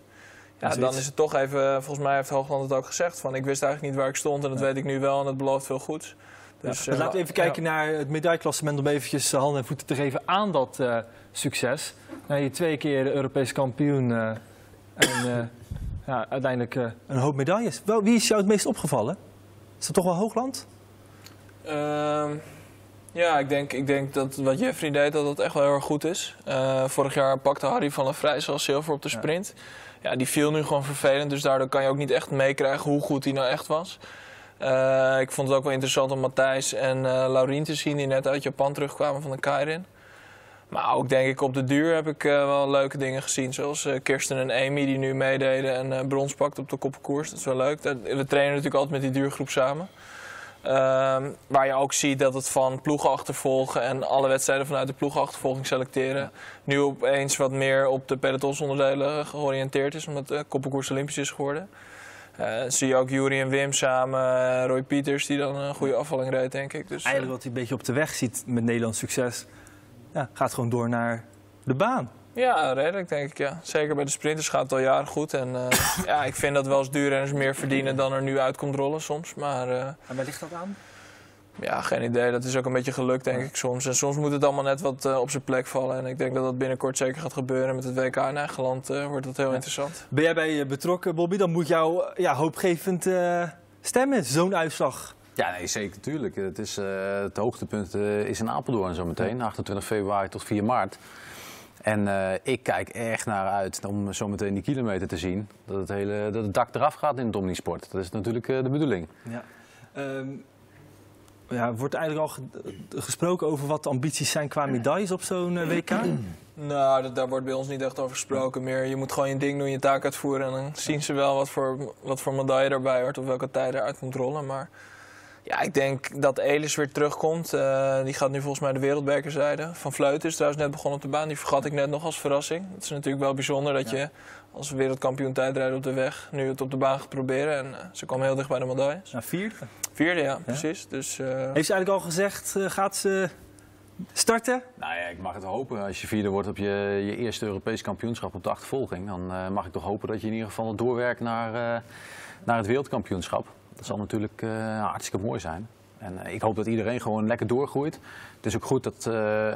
Ja, dan is het toch even... Volgens mij heeft Hoogland het ook gezegd. Van, ik wist eigenlijk niet waar ik stond en dat weet ik nu wel. En het belooft veel goeds. Dus, Dus, eh, laten we even ja. kijken naar het medailleklassement om eventjes handen en voeten te geven aan dat eh, succes. Nou, je twee keer Europees kampioen eh, en eh, ja, uiteindelijk eh, een hoop medailles. Wel, wie is jou het meest opgevallen? Is dat toch wel Hoogland? Ehm, ja, ik denk, ik denk dat wat Jeffrey deed, dat dat echt wel heel erg goed is. Eh, vorig jaar pakte Harry van der Vrij zelfs zilver op de sprint. Ja. Die viel nu gewoon vervelend, dus daardoor kan je ook niet echt meekrijgen hoe goed hij nou echt was. Eh, ik vond het ook wel interessant om Matthijs en eh Laurien te zien, die net uit Japan terugkwamen van de Kairin. Maar ook denk ik op de duur heb ik eh, wel leuke dingen gezien. Zoals Kirsten en Amy die nu meededen en brons pakten op de koppenkoers. Dat is wel leuk. We trainen natuurlijk altijd met die duurgroep samen. Ehm, waar je ook ziet dat het van ploegen achtervolgen en alle wedstrijden vanuit de ploegenachtervolging selecteren. Nu opeens wat meer op de pelotonsonderdelen georiënteerd is, omdat de koppenkoers Olympisch is geworden. Eh, zie je ook Jury en Wim samen, eh, Roy Pieters die dan een goede afvalling reed, denk ik. Dus, eh, Eigenlijk wat hij een beetje op de weg ziet met Nederlands succes. Ja, gaat gewoon door naar de baan. Ja, redelijk denk ik, ja. Zeker bij de sprinters gaat het al jaren goed. En eh, *laughs* ja, ik vind dat wel eens duurrenners meer verdienen dan er nu uitkomt rollen soms. Maar eh, En waar ligt dat aan? ja, geen idee. Dat is ook een beetje geluk, denk ik, soms. En soms moet het allemaal net wat eh, op zijn plek vallen. En ik denk dat dat binnenkort zeker gaat gebeuren. Met het WK in eigen land wordt dat heel interessant. Ben jij bij je betrokken, Bobby? Dan moet jou ja, hoopgevend eh, stemmen, zo'n uitslag. Ja, nee, zeker, natuurlijk. Het, is, eh, het hoogtepunt eh, is in Apeldoorn zometeen, 28 februari tot 4 maart. En eh, ik kijk erg naar uit om zometeen die kilometer te zien. Dat het, hele, dat het dak eraf gaat in het Omnisport. Dat is natuurlijk eh, de bedoeling. Ja. Ehm, ja, wordt eigenlijk al ge- gesproken over wat de ambities zijn qua medailles op zo'n eh, WK? Nou, dat, daar wordt bij ons niet echt over gesproken meer. Je moet gewoon je ding doen, je taak uitvoeren. En dan zien ze wel wat voor, wat voor medaille erbij hoort. Of welke tijd eruit komt rollen. Maar Ja, ik denk dat Elis weer terugkomt. Eh, die gaat nu volgens mij de wereldbekerzijde. Van Vleuten is trouwens net begonnen op de baan. Die vergat ik net nog als verrassing. Het is natuurlijk wel bijzonder dat je als wereldkampioen tijdrijden op de weg... nu het op de baan gaat proberen. En eh, ze kwam heel dicht bij de medailles. Nou, vierde. Vierde, ja, precies. Dus, eh, Heeft ze eigenlijk al gezegd, gaat ze starten? Nou ja, ik mag het hopen. Als je vierde wordt op je, je eerste Europees kampioenschap op de achtervolging, dan eh, mag ik toch hopen dat je in ieder geval doorwerkt naar, eh, naar het wereldkampioenschap. Dat zal natuurlijk eh, hartstikke mooi zijn. En eh, ik hoop dat iedereen gewoon lekker doorgroeit. Het is ook goed dat eh,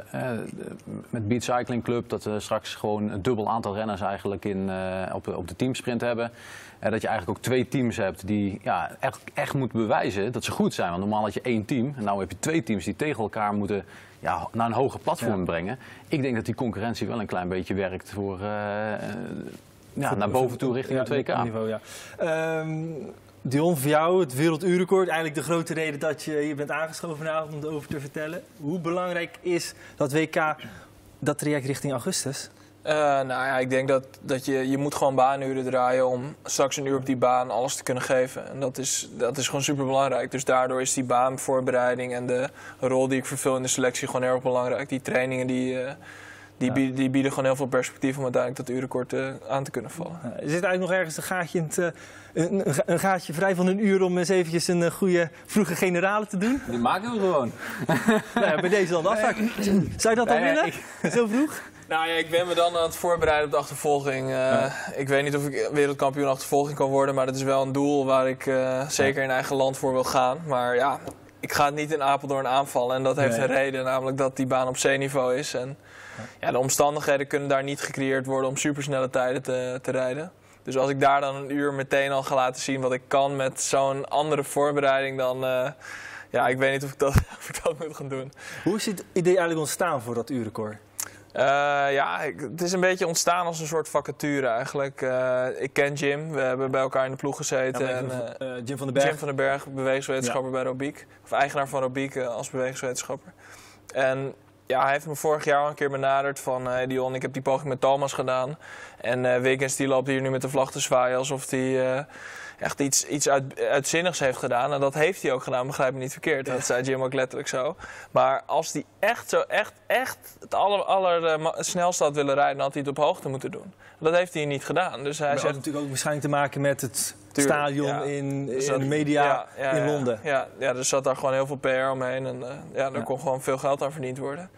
met Beat Cycling Club dat we straks gewoon een dubbel aantal renners eigenlijk in, eh, op, de- op de teamsprint hebben. Eh, dat je eigenlijk ook twee teams hebt die ja, echt, echt moeten bewijzen dat ze goed zijn. Want normaal had je één team en nu heb je twee teams die tegen elkaar moeten ja, naar een hoger platform Ja. brengen. Ik denk dat die concurrentie wel een klein beetje werkt voor, ja, naar boven toe richting het 2K. Niveau, ja. Ehm, Dion, voor jou het werelduurrecord. Eigenlijk de grote reden dat je hier bent aangeschoven vanavond om het over te vertellen. Hoe belangrijk is dat WK, dat traject richting augustus? Eh, nou ja, ik denk dat, dat je, je moet gewoon baanuren draaien om straks een uur op die baan alles te kunnen geven. En dat is, dat is gewoon super belangrijk. Dus daardoor is die baanvoorbereiding en de rol die ik vervul in de selectie gewoon erg belangrijk. Die trainingen die, eh, die, Ja. bieden, die bieden gewoon heel veel perspectief om uiteindelijk dat uurrecord eh, aan te kunnen vallen. Uh, er zit eigenlijk nog ergens een gaatje, in het, eh, een, een ga- een gaatje vrij van een uur om eens eventjes een eh, goede vroege generale te doen. Die maken we gewoon. *laughs* nou ja, bij deze dan afspraak. Zou je dat al Nee, willen? Zo vroeg? Nou ja, ik ben me dan aan het voorbereiden op de achtervolging. Eh, Ik weet niet of ik wereldkampioen achtervolging kan worden, maar dat is wel een doel waar ik eh, zeker in eigen land voor wil gaan. Maar ja, ik ga het niet in Apeldoorn aanvallen en dat heeft Nee. een reden, namelijk dat die baan op zeeniveau is. En ja, de omstandigheden kunnen daar niet gecreëerd worden om supersnelle tijden te, te rijden. Dus als ik daar dan een uur meteen al ga laten zien wat ik kan met zo'n andere voorbereiding, dan... eh, ja, ik weet niet of ik, dat, *laughs* of ik dat moet gaan doen. Hoe is het idee eigenlijk ontstaan voor dat uurrecord? Eh, ja, het is een beetje ontstaan als een soort vacature eigenlijk. Eh, ik ken Jim, we hebben bij elkaar in de ploeg gezeten. Ja, en, Jim van den Berg. Jim van den Berg, bewegingswetenschapper bij Robiek. Of eigenaar van Robiek als bewegingswetenschapper. En ja, hij heeft me vorig jaar al een keer benaderd van... Hey Dion, ik heb die poging met Thomas gedaan. En eh Wiggins die loopt hier nu met de vlag te zwaaien alsof hij... echt iets, iets uit, uitzinnigs heeft gedaan. En dat heeft hij ook gedaan, begrijp me niet verkeerd. Dat zei Jim ook letterlijk zo. Maar als hij echt zo, echt, echt het aller, aller snelste had willen rijden... dan had hij het op hoogte moeten doen. Dat heeft hij niet gedaan. Dus hij had natuurlijk ook waarschijnlijk te maken met het Tuurlijk, stadion ja. in, Dus in de media ja, ja, in. Londen. Ja, ja, er zat daar gewoon heel veel PR omheen. En eh, ja, daar kon gewoon veel geld aan verdiend worden.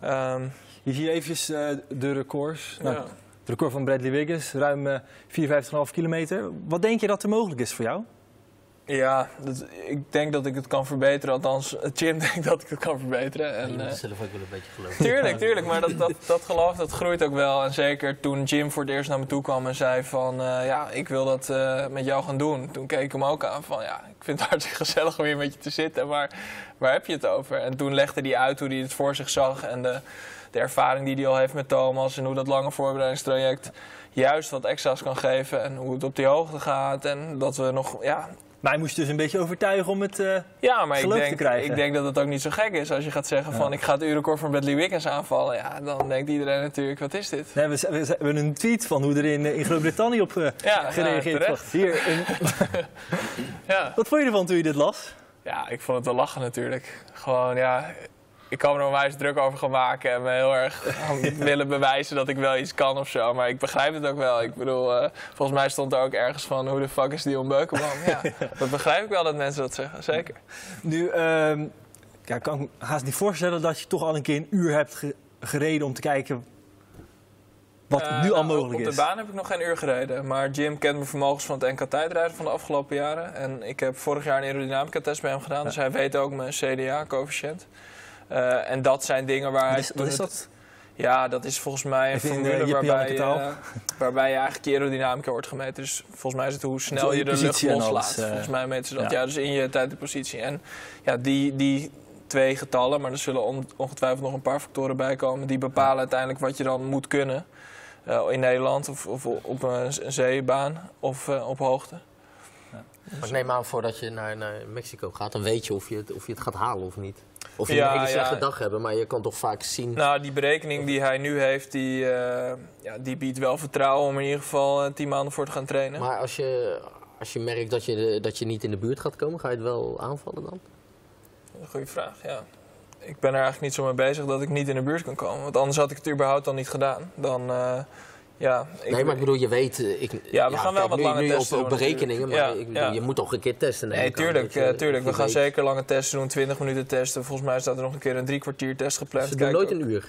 Ehm, Hier eventjes eh, de records. Nou, record van Bradley Wiggins, ruim eh 54,5 kilometer. Wat denk je dat er mogelijk is voor jou? Ja, dat, ik denk dat ik het kan verbeteren. Althans, Jim *laughs* denkt dat ik het kan verbeteren. En, je En, moet eh, zelf ook wel een beetje geloven. tuurlijk, tuurlijk. Maar dat, dat, dat geloof dat groeit ook wel. En zeker toen Jim voor het eerst naar me toe kwam en zei van... eh, ja, ik wil dat eh, met jou gaan doen. Toen keek ik hem ook aan van... ja, ik vind het *laughs* hartstikke gezellig om hier met je te zitten. Maar waar heb je het over? En toen legde hij uit hoe hij het voor zich zag. En de, de ervaring die hij al heeft met Thomas. En hoe dat lange voorbereidingstraject juist wat extra's kan geven. En hoe het op die hoogte gaat. En dat we nog... Ja, Maar hij moest je dus een beetje overtuigen om het... eh, ja, maar ik geloof te denk, krijgen. ik denk dat het ook niet zo gek is als je gaat zeggen van ik ga het uurrecord van Bradley Wiggins aanvallen. Ja, dan denkt iedereen natuurlijk, wat is dit? we, hebben- we hebben een tweet van hoe er in, eh, in Groot-Brittannië op eh, Ja, gereageerd wordt. Hier, een- *laughs* Ja. wat vond je ervan toen je dit las? ja, ik vond het wel lachen natuurlijk. Gewoon, ja, ik kan er onwijs druk over gaan maken en me heel erg *laughs* willen bewijzen dat ik wel iets kan of zo. Maar ik begrijp het ook wel. Ik bedoel, eh, volgens mij stond er ook ergens van, hoe de fuck is die onbeukenman? *laughs* Ja, dat begrijp ik wel dat mensen dat zeggen, zeker. Nu, ehm ja, ik kan haast niet voorstellen dat je toch al een keer een uur hebt ge- gereden om te kijken wat Eh, nu al nou, mogelijk op is. de baan heb ik nog geen uur gereden. Maar Jim kent mijn vermogens van het NK tijdrijden van de afgelopen jaren. En ik heb vorig jaar een aerodynamica-test bij hem gedaan. Dus hij weet ook mijn CDA-coëfficiënt. Eh, en dat zijn dingen waar Wat is, wat dat? Ja, dat is volgens mij een formule eh, Jippie waarbij, eh, waarbij je eigenlijk aerodynamica wordt gemeten. Dus volgens mij is het hoe snel je de lucht loslaat. volgens mij meten ze dat. ja. Ja. dus in je tijd en positie. En ja, die, die twee getallen, maar er zullen on- ongetwijfeld nog een paar factoren bij komen... die bepalen uiteindelijk wat je dan moet kunnen eh, in Nederland of, of op een zeebaan of eh, op hoogte. Maar ik neem aan, voordat je naar, naar Mexico gaat, dan weet je of je, het, of je het gaat halen of niet. Of je Ja, een hele slechte ja. dag hebben, maar je kan toch vaak zien... Nou, die berekening die hij nu heeft, die, eh, ja, die biedt wel vertrouwen om in ieder geval eh, tien maanden voor te gaan trainen. Maar als je, Als je merkt dat je, dat je niet in de buurt gaat komen, ga je het wel aanvallen dan? Goede vraag, ja. Ik ben er eigenlijk niet zo mee bezig dat ik niet in de buurt kan komen. Want anders had ik het überhaupt al niet gedaan. Dan, eh, ja... Ik, nee, maar ik bedoel, je weet... eh, Ik, Ja, we gaan wel kijk, wat nu, lange nu testen op, op berekeningen, maar ik bedoel, ja. je moet toch een keer testen. Nee, tuurlijk, je- eh, tuurlijk. We gaan weet. zeker lange testen doen, 20 minuten testen. Volgens mij staat er nog een keer een drie kwartier test gepland. Ze doen nooit een uur.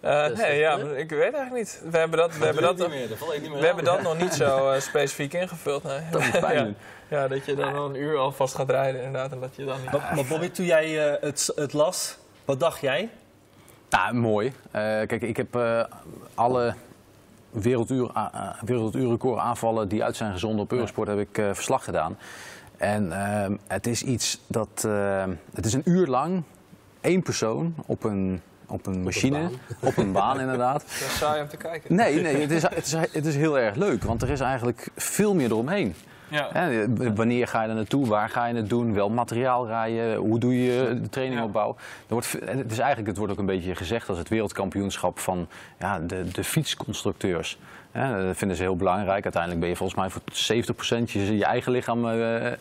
Eh, nee, ja, ik weet eigenlijk niet. We hebben dat, we hebben dat, we hebben dat nog niet zo eh, specifiek ingevuld. Nee. Dat is *laughs* ja. pijnlijk. ja, dat je dan wel een uur alvast gaat rijden inderdaad. En dat je dan niet... Maar, maar Bobby, toen jij eh, het, het las, wat dacht jij? Nou, mooi. Eh, kijk, ik heb eh, alle werelduur, werelduurrecord aanvallen die uit zijn gezonden op Eurosport heb ik eh, verslag gedaan. En ehm, het is iets dat... eh, het is een uur lang één persoon op een, op een machine, baan. op een baan inderdaad. *laughs* Dat is saai om te kijken. Nee, nee het, is, het, is, het is heel erg leuk, want er is eigenlijk veel meer eromheen. Ja. Hè, wanneer ga je er naartoe? Waar ga je het doen? Wel materiaal rijden? Hoe doe je de trainingopbouw? Er wordt, het, is eigenlijk, het wordt ook een beetje gezegd als het wereldkampioenschap van ja, de, de fietsconstructeurs. Dat vinden ze heel belangrijk. Uiteindelijk ben je volgens mij voor 70% je, je eigen lichaam eh, eh,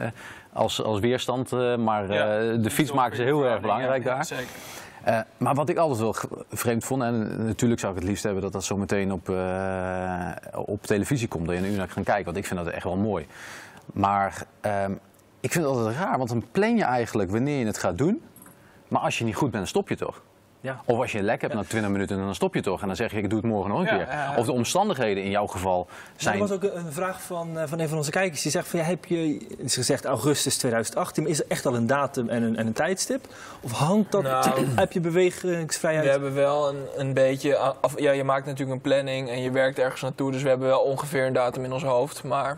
als, als weerstand. eh, maar eh, de fiets maken ze heel erg belangrijk daar. Zeker. Eh, maar wat ik altijd wel vreemd vond, en natuurlijk zou ik het liefst hebben dat dat zo meteen op, eh, op televisie komt, dat je naar kan kijken, want ik vind dat echt wel mooi. Maar ehm, ik vind het altijd raar, want dan plan je eigenlijk wanneer je het gaat doen, maar als je niet goed bent, dan stop je toch? Ja. Of als je een lek hebt na 20 minuten, dan stop je toch? En dan zeg je, ik doe het morgen nog een Ja, keer. Of de omstandigheden in jouw geval Er zijn... was ook een vraag van, eh, van een van onze kijkers. Die zegt van, ja, heb je, is gezegd augustus 2018, maar is er echt al een datum en een, en een tijdstip? Of hangt dat, Nou, *clears throat* heb je We bewegingsvrijheid? hebben wel een, een beetje. Af, ja, je maakt natuurlijk een planning en je werkt ergens naartoe. Dus we hebben wel ongeveer een datum in ons hoofd. Maar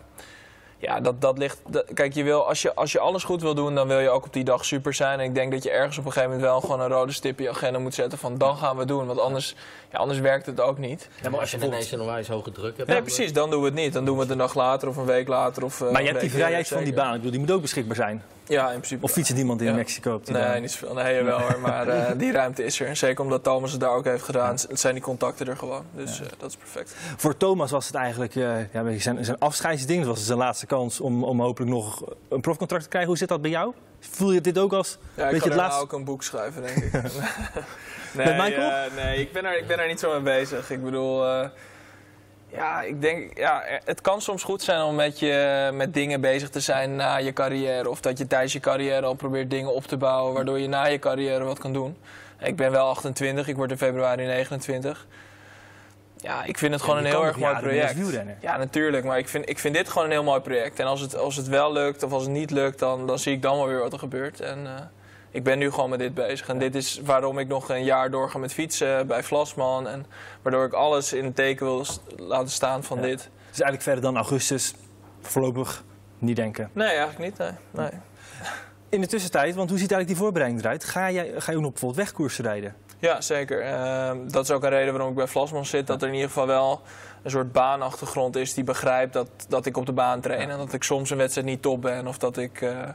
ja, dat, dat ligt. dat- kijk, je wil, als, je, als je alles goed wil doen, dan wil je ook op die dag super zijn. En ik denk dat je ergens op een gegeven moment wel gewoon een rode stip in je agenda moet zetten. Van dan gaan we het doen. Want anders, ja, anders werkt het ook niet. Ja, maar als je ineens een onwijs hoge druk hebt... Nee, dan- precies. Dan doen we het niet. Dan doen we het een dag later of een week later. Of, eh, maar je hebt die vrijheid van die baan. Ik bedoel, die moet ook beschikbaar zijn. Ja, in principe. Of fietst niemand in Ja. Mexico op die Nee, niet zoveel. Nee, jawel hoor. Maar eh, die ruimte is er. En zeker omdat Thomas het daar ook heeft gedaan, zijn die contacten er gewoon. Dus eh, dat is perfect. Voor Thomas was het eigenlijk eh, ja, beetje zijn, zijn afscheidsding. Het was zijn laatste kans om, om hopelijk nog een profcontract te krijgen. Hoe zit dat bij jou? Voel je dit ook als Ja, ik beetje kan het laatste? ook een boek schrijven, denk ik. *laughs* *laughs* nee, Met Michael? nee ik, ben er, ik ben er niet zo mee bezig. Ik bedoel, ja, ik denk, ja, het kan soms goed zijn om met, je, met dingen bezig te zijn na je carrière. Of dat je tijdens je carrière al probeert dingen op te bouwen, waardoor je na je carrière wat kan doen. Ik ben wel 28, ik word in februari 29. Ja, ik vind het gewoon een heel erg mooi project. Ja, natuurlijk. Maar ik vind, ik vind dit gewoon een heel mooi project. En als het, als het wel lukt of als het niet lukt, dan, dan zie ik dan wel weer wat er gebeurt. En eh, ik ben nu gewoon met dit bezig. En dit is waarom ik nog een jaar doorga met fietsen bij Vlasman. En waardoor ik alles in het teken wil laten staan van dit. Dus eigenlijk verder dan augustus voorlopig niet denken. Nee, eigenlijk niet. Nee. nee. In de tussentijd, want hoe ziet eigenlijk die voorbereiding eruit? Ga, jij, ga je ook nog bijvoorbeeld wegkoersen rijden? Ja, zeker. Ehm, dat is ook een reden waarom ik bij Vlasman zit. Dat er in ieder geval wel een soort baanachtergrond is die begrijpt dat, dat ik op de baan train. En dat ik soms een wedstrijd niet top ben. Of dat ik... eh,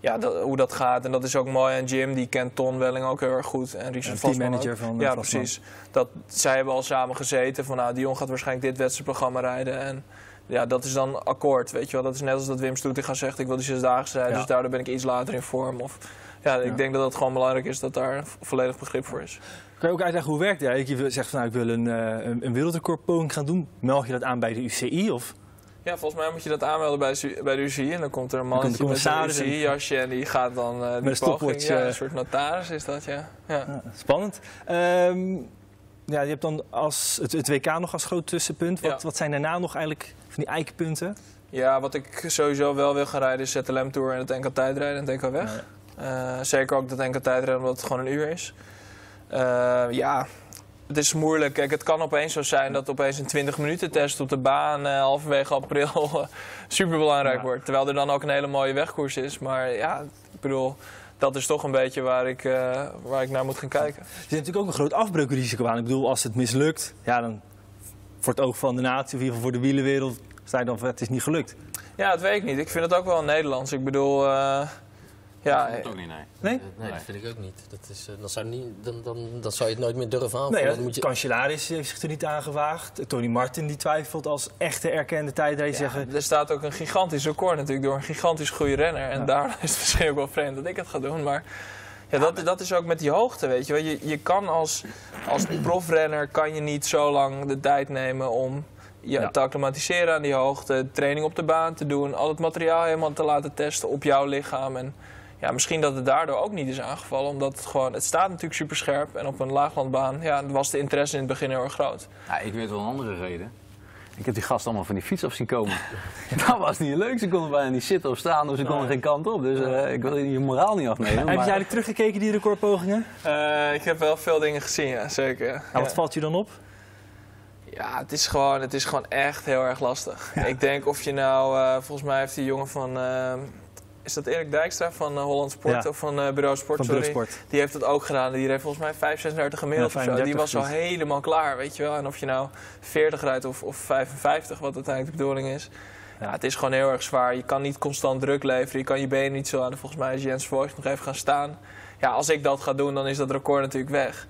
ja, dat, hoe dat gaat. En dat is ook mooi aan Jim. Die kent Ton Welling ook heel erg goed. En Richard teammanager ook. van, Ja, precies. Dat, zij hebben al samen gezeten. Van nou, Dion gaat waarschijnlijk dit wedstrijdprogramma rijden. En ja, dat is dan akkoord, weet je wel. Dat is net als dat Wim Stoetinga zegt, ik wil die zesdaagse rijden. Ja. Dus daardoor ben ik iets later in vorm. Of, ja, ik Ja. denk dat het gewoon belangrijk is dat daar volledig begrip voor is. Kan je ook uitleggen hoe werkt het? Je zegt van nou, ik wil een, eh, een, een wereldrecordpoging gaan doen. Meld je dat aan bij de UCI? Of? Ja, volgens mij moet je dat aanmelden bij, de- bij de UCI. En dan komt er een mannetje met een UCI-jasje en die gaat dan eh die een poging... stopwatch, Ja, eh. een soort notaris is dat, ja. ja. Ja, spannend. Ehm, ja, je hebt dan als, het, het WK nog als groot tussenpunt. Wat, wat zijn daarna nog eigenlijk van die eikenpunten? Ja, wat ik sowieso wel wil gaan rijden is ZLM Tour en het NK tijdrijden en het NK weg. Eh, zeker ook dat NK tijdrijden omdat het gewoon een uur is. Ja, het is moeilijk. Kijk, het kan opeens zo zijn dat opeens een 20 minuten test op de baan eh, halverwege april *laughs* super belangrijk Ja. wordt. Terwijl er dan ook een hele mooie wegkoers is. Maar ja, ik bedoel, dat is toch een beetje waar ik, eh, waar ik naar moet gaan kijken. Er zit natuurlijk ook een groot afbreukrisico aan. Ik bedoel, als het mislukt, ja, dan voor het oog van de natie, of in ieder geval voor de wielenwereld, sta je dan van het is niet gelukt. Ja, dat weet ik niet. Ik vind het ook wel Nederlands. Ik bedoel, eh, Ja, Dat ook niet, nee. Nee? Nee, dat vind ik ook niet. Dat is, eh, dan, zou niet dan, dan, dan zou je het nooit meer durven aanvallen. Nee, Dan de moet je... kanselaris heeft zich er niet aan gewaagd. Tony Martin die twijfelt als echte erkende tijdrijder. zeggen, er staat ook een gigantisch record natuurlijk door een gigantisch goede renner. En daarom *laughs* is het misschien ook wel vreemd dat ik het ga doen. Maar ja, dat, dat is ook met die hoogte, weet je wel. Je, je kan als, als profrenner kan je niet zo lang de tijd nemen om je Ja. te acclimatiseren aan die hoogte. Training op de baan te doen. Al het materiaal helemaal te laten testen op jouw lichaam. En ja, misschien dat het daardoor ook niet is aangevallen. Omdat het gewoon, het staat natuurlijk super scherp. En op een laaglandbaan ja, was de interesse in het begin heel erg groot. Ja, ik weet wel een andere reden. Ik heb die gast allemaal van die fiets af zien komen. *laughs* dat was niet leuk. Ze konden bijna niet zitten of staan, of ze konden geen kant op. Dus eh, ik wil je moraal niet afnemen. Heb je eigenlijk teruggekeken, die recordpogingen? Eh, ik heb wel veel dingen gezien, ja, zeker. Nou, wat Ja. valt je dan op? Ja, het is, gewoon, het is gewoon echt heel erg lastig. Ik denk of je nou, eh, volgens mij heeft die jongen van, eh, is dat Erik Dijkstra van eh, Holland Sport Ja. of van eh, Bureau Sport, Van sorry. Brugsport. Die heeft dat ook gedaan. Die heeft volgens mij 5, 36 gemiddeld Ja, of zo. Die 35 was al helemaal klaar, weet je wel. En of je nou 40 rijdt of, of 55, wat uiteindelijk de bedoeling is. Ja, het is gewoon heel erg zwaar. Je kan niet constant druk leveren. Je kan je benen niet zo aan. Volgens mij is Jens Voigt nog even gaan staan. Ja, als ik dat ga doen, dan is dat record natuurlijk weg.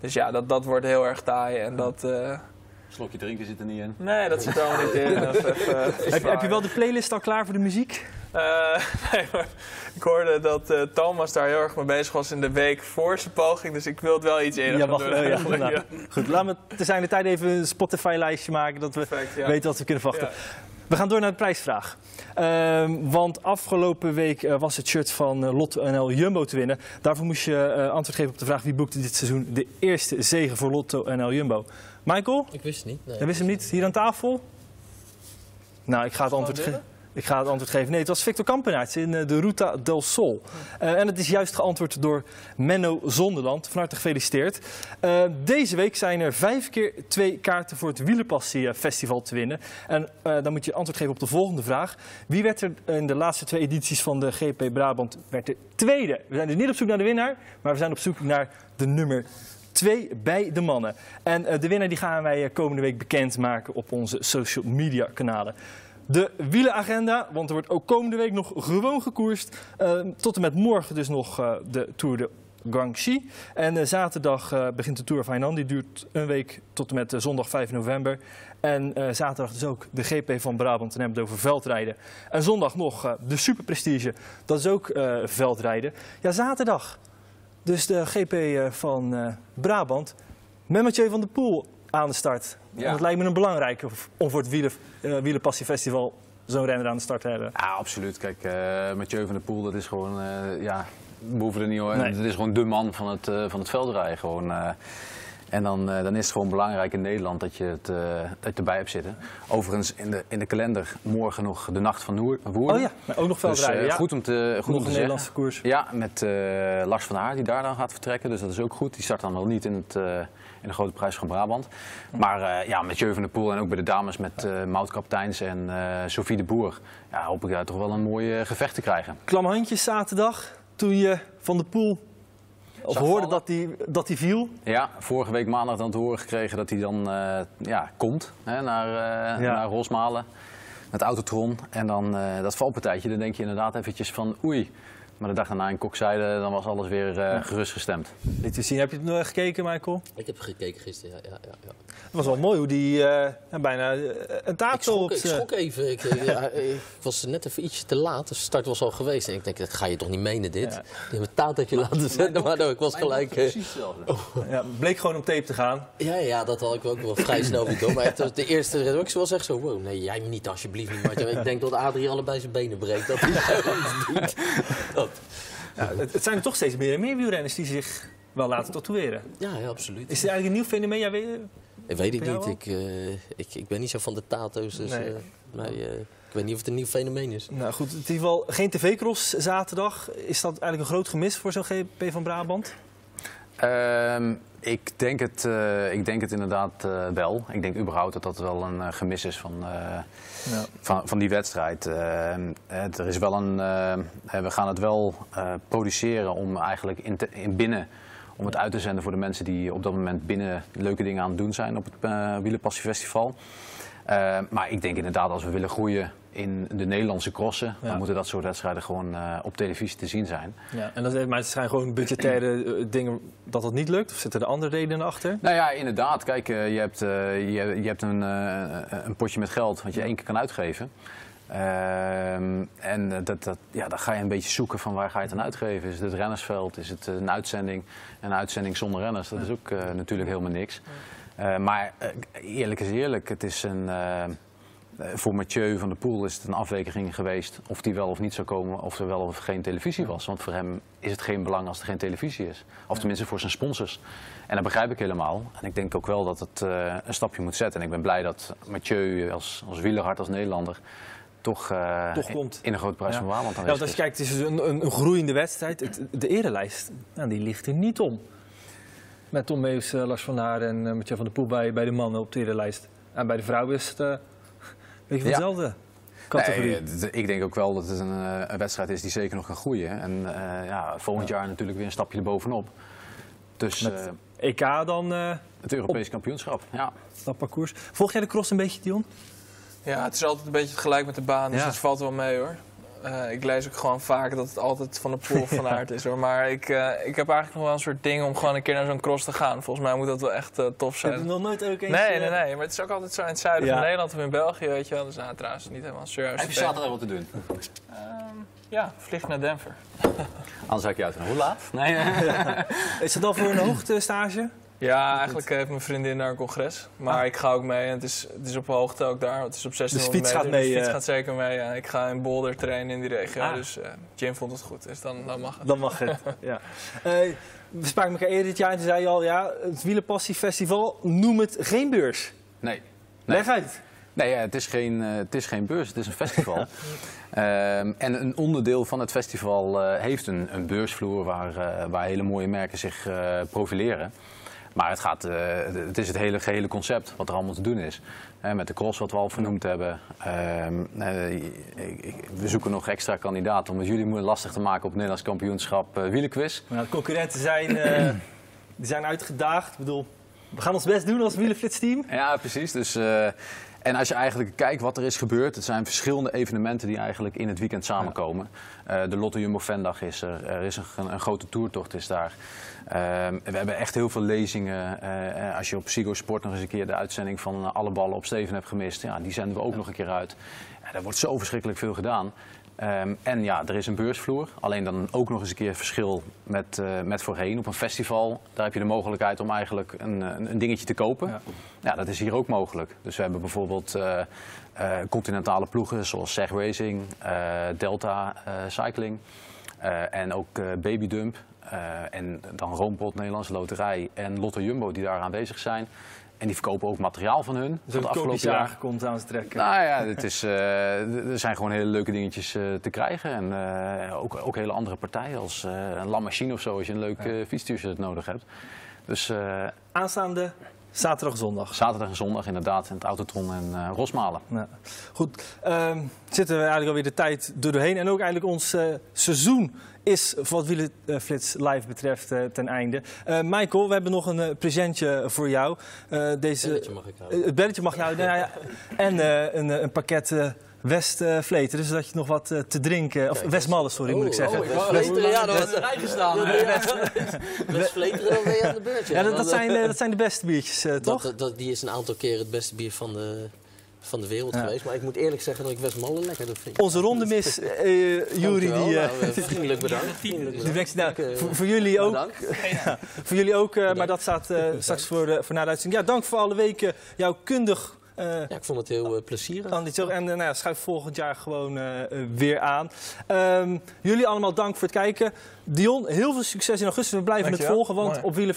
Dus ja, dat, dat wordt heel erg taai. En dat... eh, Slokje drinken zit er niet in. Nee, dat zit er allemaal niet in. *laughs* Dat is even, Heb, heb je wel de playlist al klaar voor de muziek? Eh, *laughs* nee, maar ik hoorde dat eh, Thomas daar heel erg mee bezig was in de week voor zijn poging. Dus ik wil het wel iets eerder Ja, wacht, doen. eh, ja, nou, Ja, Goed, laten we te zijn de tijd even een Spotify-lijstje maken, dat we perfect, ja. weten wat we kunnen verwachten. Ja. We gaan door naar de prijsvraag. Ehm, want afgelopen week was het shirt van Lotto NL Jumbo te winnen. Daarvoor moest je eh, antwoord geven op de vraag wie boekte dit seizoen de eerste zege voor Lotto NL Jumbo. Michael, Ik wist het niet. Nee, jij wist hem niet hier aan tafel? Nou, ik ga het antwoord geven. Ik ga het antwoord geven. Nee, het was Victor Kampenaerts in eh, de Ruta del Sol. Eh, en het is juist geantwoord door Menno Zonderland. Van harte gefeliciteerd. Eh, deze week zijn er vijf keer twee kaarten voor het Wielerpassie Festival te winnen. En dan moet je antwoord geven op de volgende vraag. Wie werd er in de laatste twee edities van de GP Brabant werd de tweede? We zijn dus niet op zoek naar de winnaar, maar we zijn op zoek naar de nummer twee bij de mannen. En de winnaar die gaan wij komende week bekendmaken op onze social media kanalen. De wielenagenda, want er wordt ook komende week nog gewoon gekoerst. Eh, tot en met morgen dus nog eh, de Tour de Guangxi. En eh, zaterdag eh, begint de Tour Hainan. Die duurt een week tot en met zondag 5 november. En zaterdag dus ook de GP van Brabant. En hebben het over veldrijden. En zondag nog de Super Prestige. Dat is ook veldrijden. Ja, zaterdag. Dus de GP van Brabant. Met Mathieu van der Poel aan de start. Ja. Dat lijkt me een belangrijke om voor het wielen, eh Wielerpassiefestival zo'n renner aan de start te hebben. Ja, absoluut. Kijk, eh Mathieu van der Poel, dat is gewoon, eh, ja, we hoeven er niet hoor. Nee. Dat is gewoon de man van het, eh, van het veldrijden. Gewoon, en dan, dan is het gewoon belangrijk in Nederland dat je het, dat je het erbij hebt zitten. Overigens in de, in de kalender morgen nog de Nacht van Woerden. Oh ja, maar ook nog Dus, veldrijden. eh, ja. goed om te, goed nog om te. Nederlandse koers. Ja, met Lars van Haar die daar dan gaat vertrekken. Dus dat is ook goed. Die start dan wel niet in, het, in de grote prijs van Brabant. Maar eh, ja, met Jeu van der Poel en ook bij de dames met eh Maud Kapteins en eh Sophie de Boer. Ja, hoop ik daar toch wel een mooi gevecht te krijgen. Klam handjes zaterdag toen je van de Poel of hoorde dat hij dat die viel. Ja, vorige week maandag dan te horen gekregen dat hij dan ja, komt hè, naar, Ja. naar Rosmalen. Met Autotron. En dan eh, dat valpartijtje, dan denk je inderdaad eventjes van oei. Maar de dag daarna in Kokzijde, dan was alles weer eh, gerustgestemd. Liet je zien. Heb je het nog gekeken, Michael? Ik heb gekeken gisteren, ja. ja, ja, ja. Het was wel mooi hoe die eh, bijna eh, een Ik, taart schrok, op. ik schrok even. Ik, eh, ja, *laughs* ik was net even ietsje te laat. De start was al geweest. En ik denk, dat ga je toch niet menen dit? Ja. Die hebben een taartje laten zetten. Maar nou, ik was gelijk... eh, hetzelfde. Ja, bleek gewoon op tape te gaan. Ja, ja, dat had ik ook wel vrij snel door. Maar het was de eerste redactie was echt zo, wow, nee, jij niet alsjeblieft niet. Maar ik denk dat Adrie allebei zijn benen breekt. Dat hij zoiets doet. Dat. Ja, het, het zijn er toch steeds meer en meer wielrenners die zich wel laten tatoeëren. Ja, ja, absoluut. Is het eigenlijk een nieuw fenomeen? Ja, weet Ik weet het niet. Ik, eh, ik, ik ben niet zo van de tato's. Dus, Nee. eh, maar, eh, ik weet niet of het een nieuw fenomeen is. Nou goed, in ieder geval geen tv-cross zaterdag. Is dat eigenlijk een groot gemis voor zo'n GP van Brabant? Ehm, ik, denk het, eh, ik denk het inderdaad eh, wel. Ik denk überhaupt dat dat wel een eh, gemis is van, Ja. van, van die wedstrijd. Het, er is wel een, we gaan het wel produceren om eigenlijk in, te- in binnen om het uit te zenden voor de mensen die op dat moment binnen leuke dingen aan het doen zijn op het uh, Wielerpassiefestival. Eh, maar ik denk inderdaad, als we willen groeien in de Nederlandse crossen, Ja. dan moeten dat soort wedstrijden gewoon eh, op televisie te zien zijn. Ja, en dat, maar het zijn gewoon budgettaire eh, dingen dat dat niet lukt? Of zitten er andere redenen achter? Nou ja, inderdaad. Kijk, eh, je hebt, je, je hebt een, een potje met geld wat je één keer kan uitgeven. Ehm, en dat, dat, ja, dan ga je een beetje zoeken van waar ga je het aan uitgeven. Is het het rennersveld? Is het een uitzending? Een uitzending zonder renners, dat is ook natuurlijk helemaal niks. Eh, maar eh, eerlijk is eerlijk, het is een... eh, voor Mathieu van der Poel is het een afweging geweest of die wel of niet zou komen, of er wel of geen televisie was. Want voor hem is het geen belang als er geen televisie is. Of tenminste voor zijn sponsors. En dat begrijp ik helemaal. En ik denk ook wel dat het een stapje moet zetten. En ik ben blij dat Mathieu als, als wielerhard, als Nederlander, toch, Toch komt. in de grote prijs Ja. van Brabant Ja, aanwezig als je kijkt, het is een, een, een groeiende wedstrijd. Het- de erenlijst, nou, die ligt er niet om. Met Tom Meus, eh, Lars van Haar en uh, Mathieu van der Poel bij, bij de mannen op de erenlijst. En bij de vrouwen is het eh weet je, Ja. dezelfde categorie. Nee, ik denk ook wel dat het een, een wedstrijd is die zeker nog kan groeien. En eh, ja, volgend jaar natuurlijk weer een stapje erbovenop. Dus Met- eh, EK dan, eh, het Europees kampioenschap. Ja. dat parcours. Volg jij de cross een beetje, Dion? Ja, het is altijd een beetje gelijk met de baan, dus Ja. dat valt wel mee hoor. Eh, ik lees ook gewoon vaak dat het altijd van de pool van aard is hoor. Maar ik, eh, ik heb eigenlijk nog wel een soort ding om gewoon een keer naar zo'n cross te gaan. Volgens mij moet dat wel echt eh, tof Heb je zijn. nog nooit ook eens... Nee, nee, nee. Maar het is ook altijd zo in het zuiden Ja. van Nederland of in België, weet je wel. Dus nou, trouwens niet helemaal serieus. Heb je zaterdag wat te doen? Ja, vlieg naar Denver. Anders zou ik je uit. Hoe laat? *laughs* Nee. Is het al voor een hoogtestage? Ja, eigenlijk heeft mijn vriendin daar een congres. Maar ik ga ook mee en het is, het is op hoogte ook daar. Het is op 1600 fiets meter. gaat mee, De fiets eh. gaat zeker mee, ja. Ik ga in Boulder trainen in die regio. Ah. Dus eh, Jim vond het goed, dus dan, dan mag het. Dan mag het. *laughs* ja. Eh, we spraken elkaar eerder dit jaar en toen zei je al, ja, het Wielerpassiefestival, noem het geen beurs. nee. Leg uit. Nee, ja, het, is geen, eh, het is geen beurs, het is een festival. *laughs* Ehm, en een onderdeel van het festival eh, heeft een, een beursvloer waar, eh, waar hele mooie merken zich eh, profileren. Maar het, gaat, eh, het is het hele gehele concept wat er allemaal te doen is. Met de cross wat we al vernoemd hebben. Ehm, eh, we zoeken nog extra kandidaten om het jullie moeilijk lastig te maken op het Nederlands kampioenschap uh, wielenquiz. Nou, de concurrenten zijn, die zijn uitgedaagd. Ik bedoel, we gaan ons best doen als wielerflitsteam. Ja, precies. Dus, en als je eigenlijk kijkt wat er is gebeurd, het zijn verschillende evenementen die eigenlijk in het weekend samenkomen. Eh, de Lotto Jumbo Vendag is er, er is een, een grote toertocht is daar. Ehm, we hebben echt heel veel lezingen. Eh, als je op Psycho Sport nog eens een keer de uitzending van eh, Alle Ballen op Steven hebt gemist, ja, die zenden we ook nog een keer uit. Ja, er wordt zo verschrikkelijk veel gedaan. Ehm, en ja, er is een beursvloer. Alleen dan ook nog eens een keer verschil met, eh, met voorheen. Op een festival, daar heb je de mogelijkheid om eigenlijk een, een, een dingetje te kopen. Ja. Ja. dat is hier ook mogelijk. Dus we hebben bijvoorbeeld eh, eh, continentale ploegen zoals Seg Racing, Delta Cycling en ook Baby Dump. en dan Roompot, Nederlandse Loterij en Lotto Jumbo die daar aanwezig zijn. En die verkopen ook materiaal van hun. Dus het afgelopen jaar. komt aan te trekken. Nou ja, het is, eh, er zijn gewoon hele leuke dingetjes eh, te krijgen. En eh, ook, ook hele andere partijen als een La Machine of zo, als je een leuk uh, fietstuurtje nodig hebt. Dus Aanstaande zaterdag en zondag. zaterdag en zondag inderdaad in het Autotron en eh, Rosmalen. Ja. Goed, ehm, zitten we eigenlijk alweer de tijd door doorheen. En ook eigenlijk ons eh, seizoen is wat Wielenflits live betreft eh, ten einde. Eh, Michael, we hebben nog een presentje voor jou. Eh, deze, Belletje mag ik houden. Het belletje mag je houden. Nou ja, en eh, een, een pakket Westvleteren, dus dat je nog wat eh, te drinken... Of Westmallen, sorry, moet ik zeggen. Oh, West-Vleteren, ja, dat was erbij gestaan. West-Vleteren, dan ben je aan de beurt. Ja, dat, zijn, eh, dat zijn de beste biertjes, eh, toch? dat, dat, die is een aantal keer het beste bier van de, van de wereld Ja. geweest. Maar ik moet eerlijk zeggen dat ik Westmallen lekkerder vind. Onze rondemis, eh Jury, Dankjewel. die... eh, Nou, eh, vriendelijk bedankt. *laughs* Vriendelijk die bedankt. brengt, nou, Ik, voor, voor jullie ook. Bedankt. *laughs* Voor jullie ook, eh, maar dat staat eh, straks voor, voor na de uitzending. Ja, dank voor alle weken jouw kundig Ja, ik vond het heel eh, plezierig. aan dit En eh, nou ja, schuif volgend jaar gewoon eh, weer aan. Ehm, jullie allemaal dank voor het kijken. Dion, heel veel succes in augustus. We blijven Dankjewel. het volgen, want Mooi.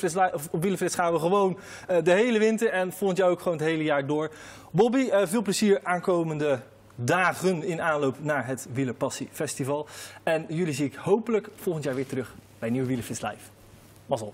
op Wielenflits, gaan we gewoon eh, de hele winter en volgend jaar ook gewoon het hele jaar door. Bobby, eh, veel plezier aankomende dagen in aanloop naar het Wielerpassie Festival. En jullie zie ik hopelijk volgend jaar weer terug bij Nieuwe Wielenflits Live. Mazzel.